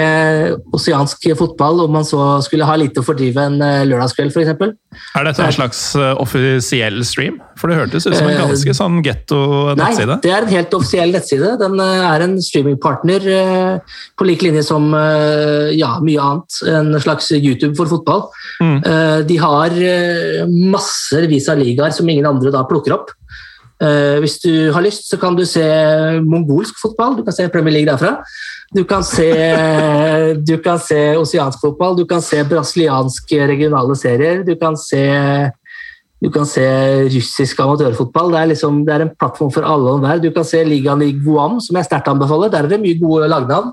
oseansk fotball om man så skulle ha lite å fordrive en eh, lørdagskveld f.eks.
Er dette en slags eh, offisiell stream? For det hørtes ut som en ganske sånn getto-nettside.
Nei, det er en helt offisiell nettside. Den eh, er en streamingpartner på lik linje som ja, mye annet. En slags YouTube for fotball. Mm. De har massevis av ligaer som ingen andre da plukker opp. Hvis du har lyst, så kan du se mongolsk fotball. Du kan se Premier League derfra. Du kan se, du kan se oseansk fotball, du kan se brasilianske regionale serier, du kan se, du kan se russisk amatørfotball. Det er, liksom, det er, en plattform for alle og enhver. Du kan se ligaen i Guam, som jeg sterkt anbefaler. Der er det mye gode lagnavn.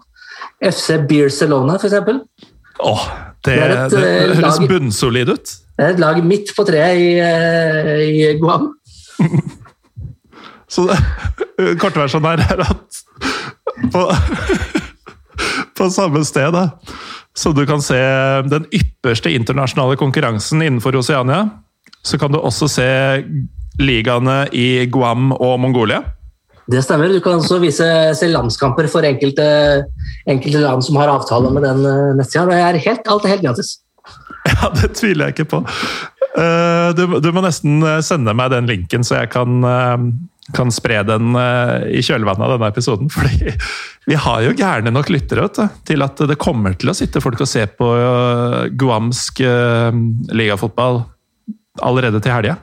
FC Barcelona, f.eks.
Oh, det, det, et, det eh, høres bunnsolid ut.
Det er et lag midt på treet i, eh, i Guam.
Så kortversjonen her er at på på samme sted da. Så du kan se den ypperste internasjonale konkurransen innenfor Oceania. Så kan du også se ligaene i Guam og Mongolia.
Det stemmer. Du kan også vise, se landskamper for enkelte, enkelte, land som har avtale med den eh, nettsida. Det er helt, alt er helt gratis.
Ja, det tviler jeg ikke på. Eh, du, du, må nesten eh, sende meg den linken, så jeg kan kan spre den eh, i kjølvannet av denne episoden. fordi vi har jo gærne nok lyttere du, til at det kommer til å sitte folk og se på eh, guamsk uh, ligafotball allerede til helga.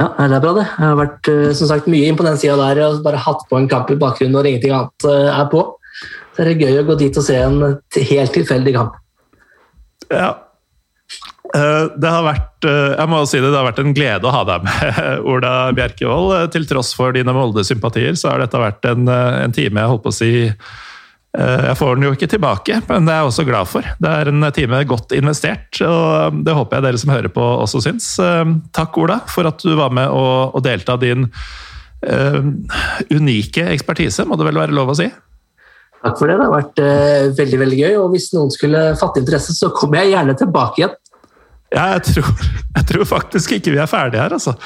Ja, det er bra, det. Jeg har vært som sagt, mye inn på den sida der og bare hatt på en kamp i bakgrunnen når ingenting annet er på. Så det er gøy å gå dit og se en helt tilfeldig kamp.
Ja, Eh, det har vært eh, jeg må si det, det har vært en glede å ha deg med, Ola Bjerkevold. Eh, til tross for dine Molde-sympatier, så har dette vært en, en, time jeg holdt på å si Jeg får den jo ikke tilbake, men det er jeg også glad for. Det er en time godt investert, og det håper jeg dere som hører på også syns. Takk, Ola, for at du var med og, og delte av din uh, unike ekspertise, må det vel være lov å si?
Takk for det. Det har vært uh, veldig veldig gøy. og Hvis noen skulle fatte interesse, så kommer jeg gjerne tilbake igjen.
Ja, jeg tror, jeg tror, faktisk ikke vi er ferdige her, altså.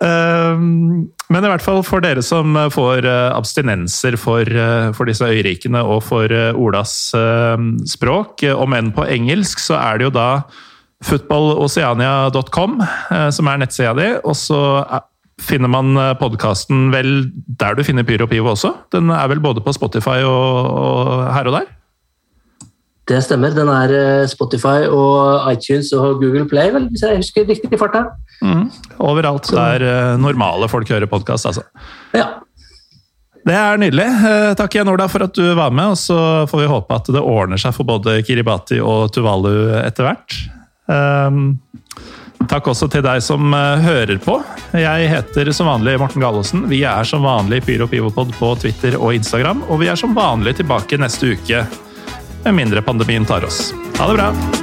Um, men i hvert fall for dere som får uh, abstinenser for, uh, for disse øyrikene og for uh, Olas språk, om enn på engelsk, så er det jo da footballoceania.com som er nettsida di. Og så finner man podkasten vel der du finner Pyro Pivo også? Den er vel både på Spotify og, og her og der?
Det stemmer. Den er Spotify og iTunes og Google Play, vel, hvis jeg husker riktig i farta.
Mm. Overalt Så. der uh, normale folk hører podkast, altså.
Ja.
Det er nydelig. Uh, takk igjen, Ola, for at du var med. Og så får vi håpe at det ordner seg for både Kiribati og Tuvalu etter hvert. Um, takk også til deg som hører på. Jeg heter som vanlig Morten Gallosen. Vi er som vanlig Pyro Pivopod på Twitter og Instagram. Og vi er som vanlig tilbake neste uke, med mindre pandemien tar oss. Ha det bra!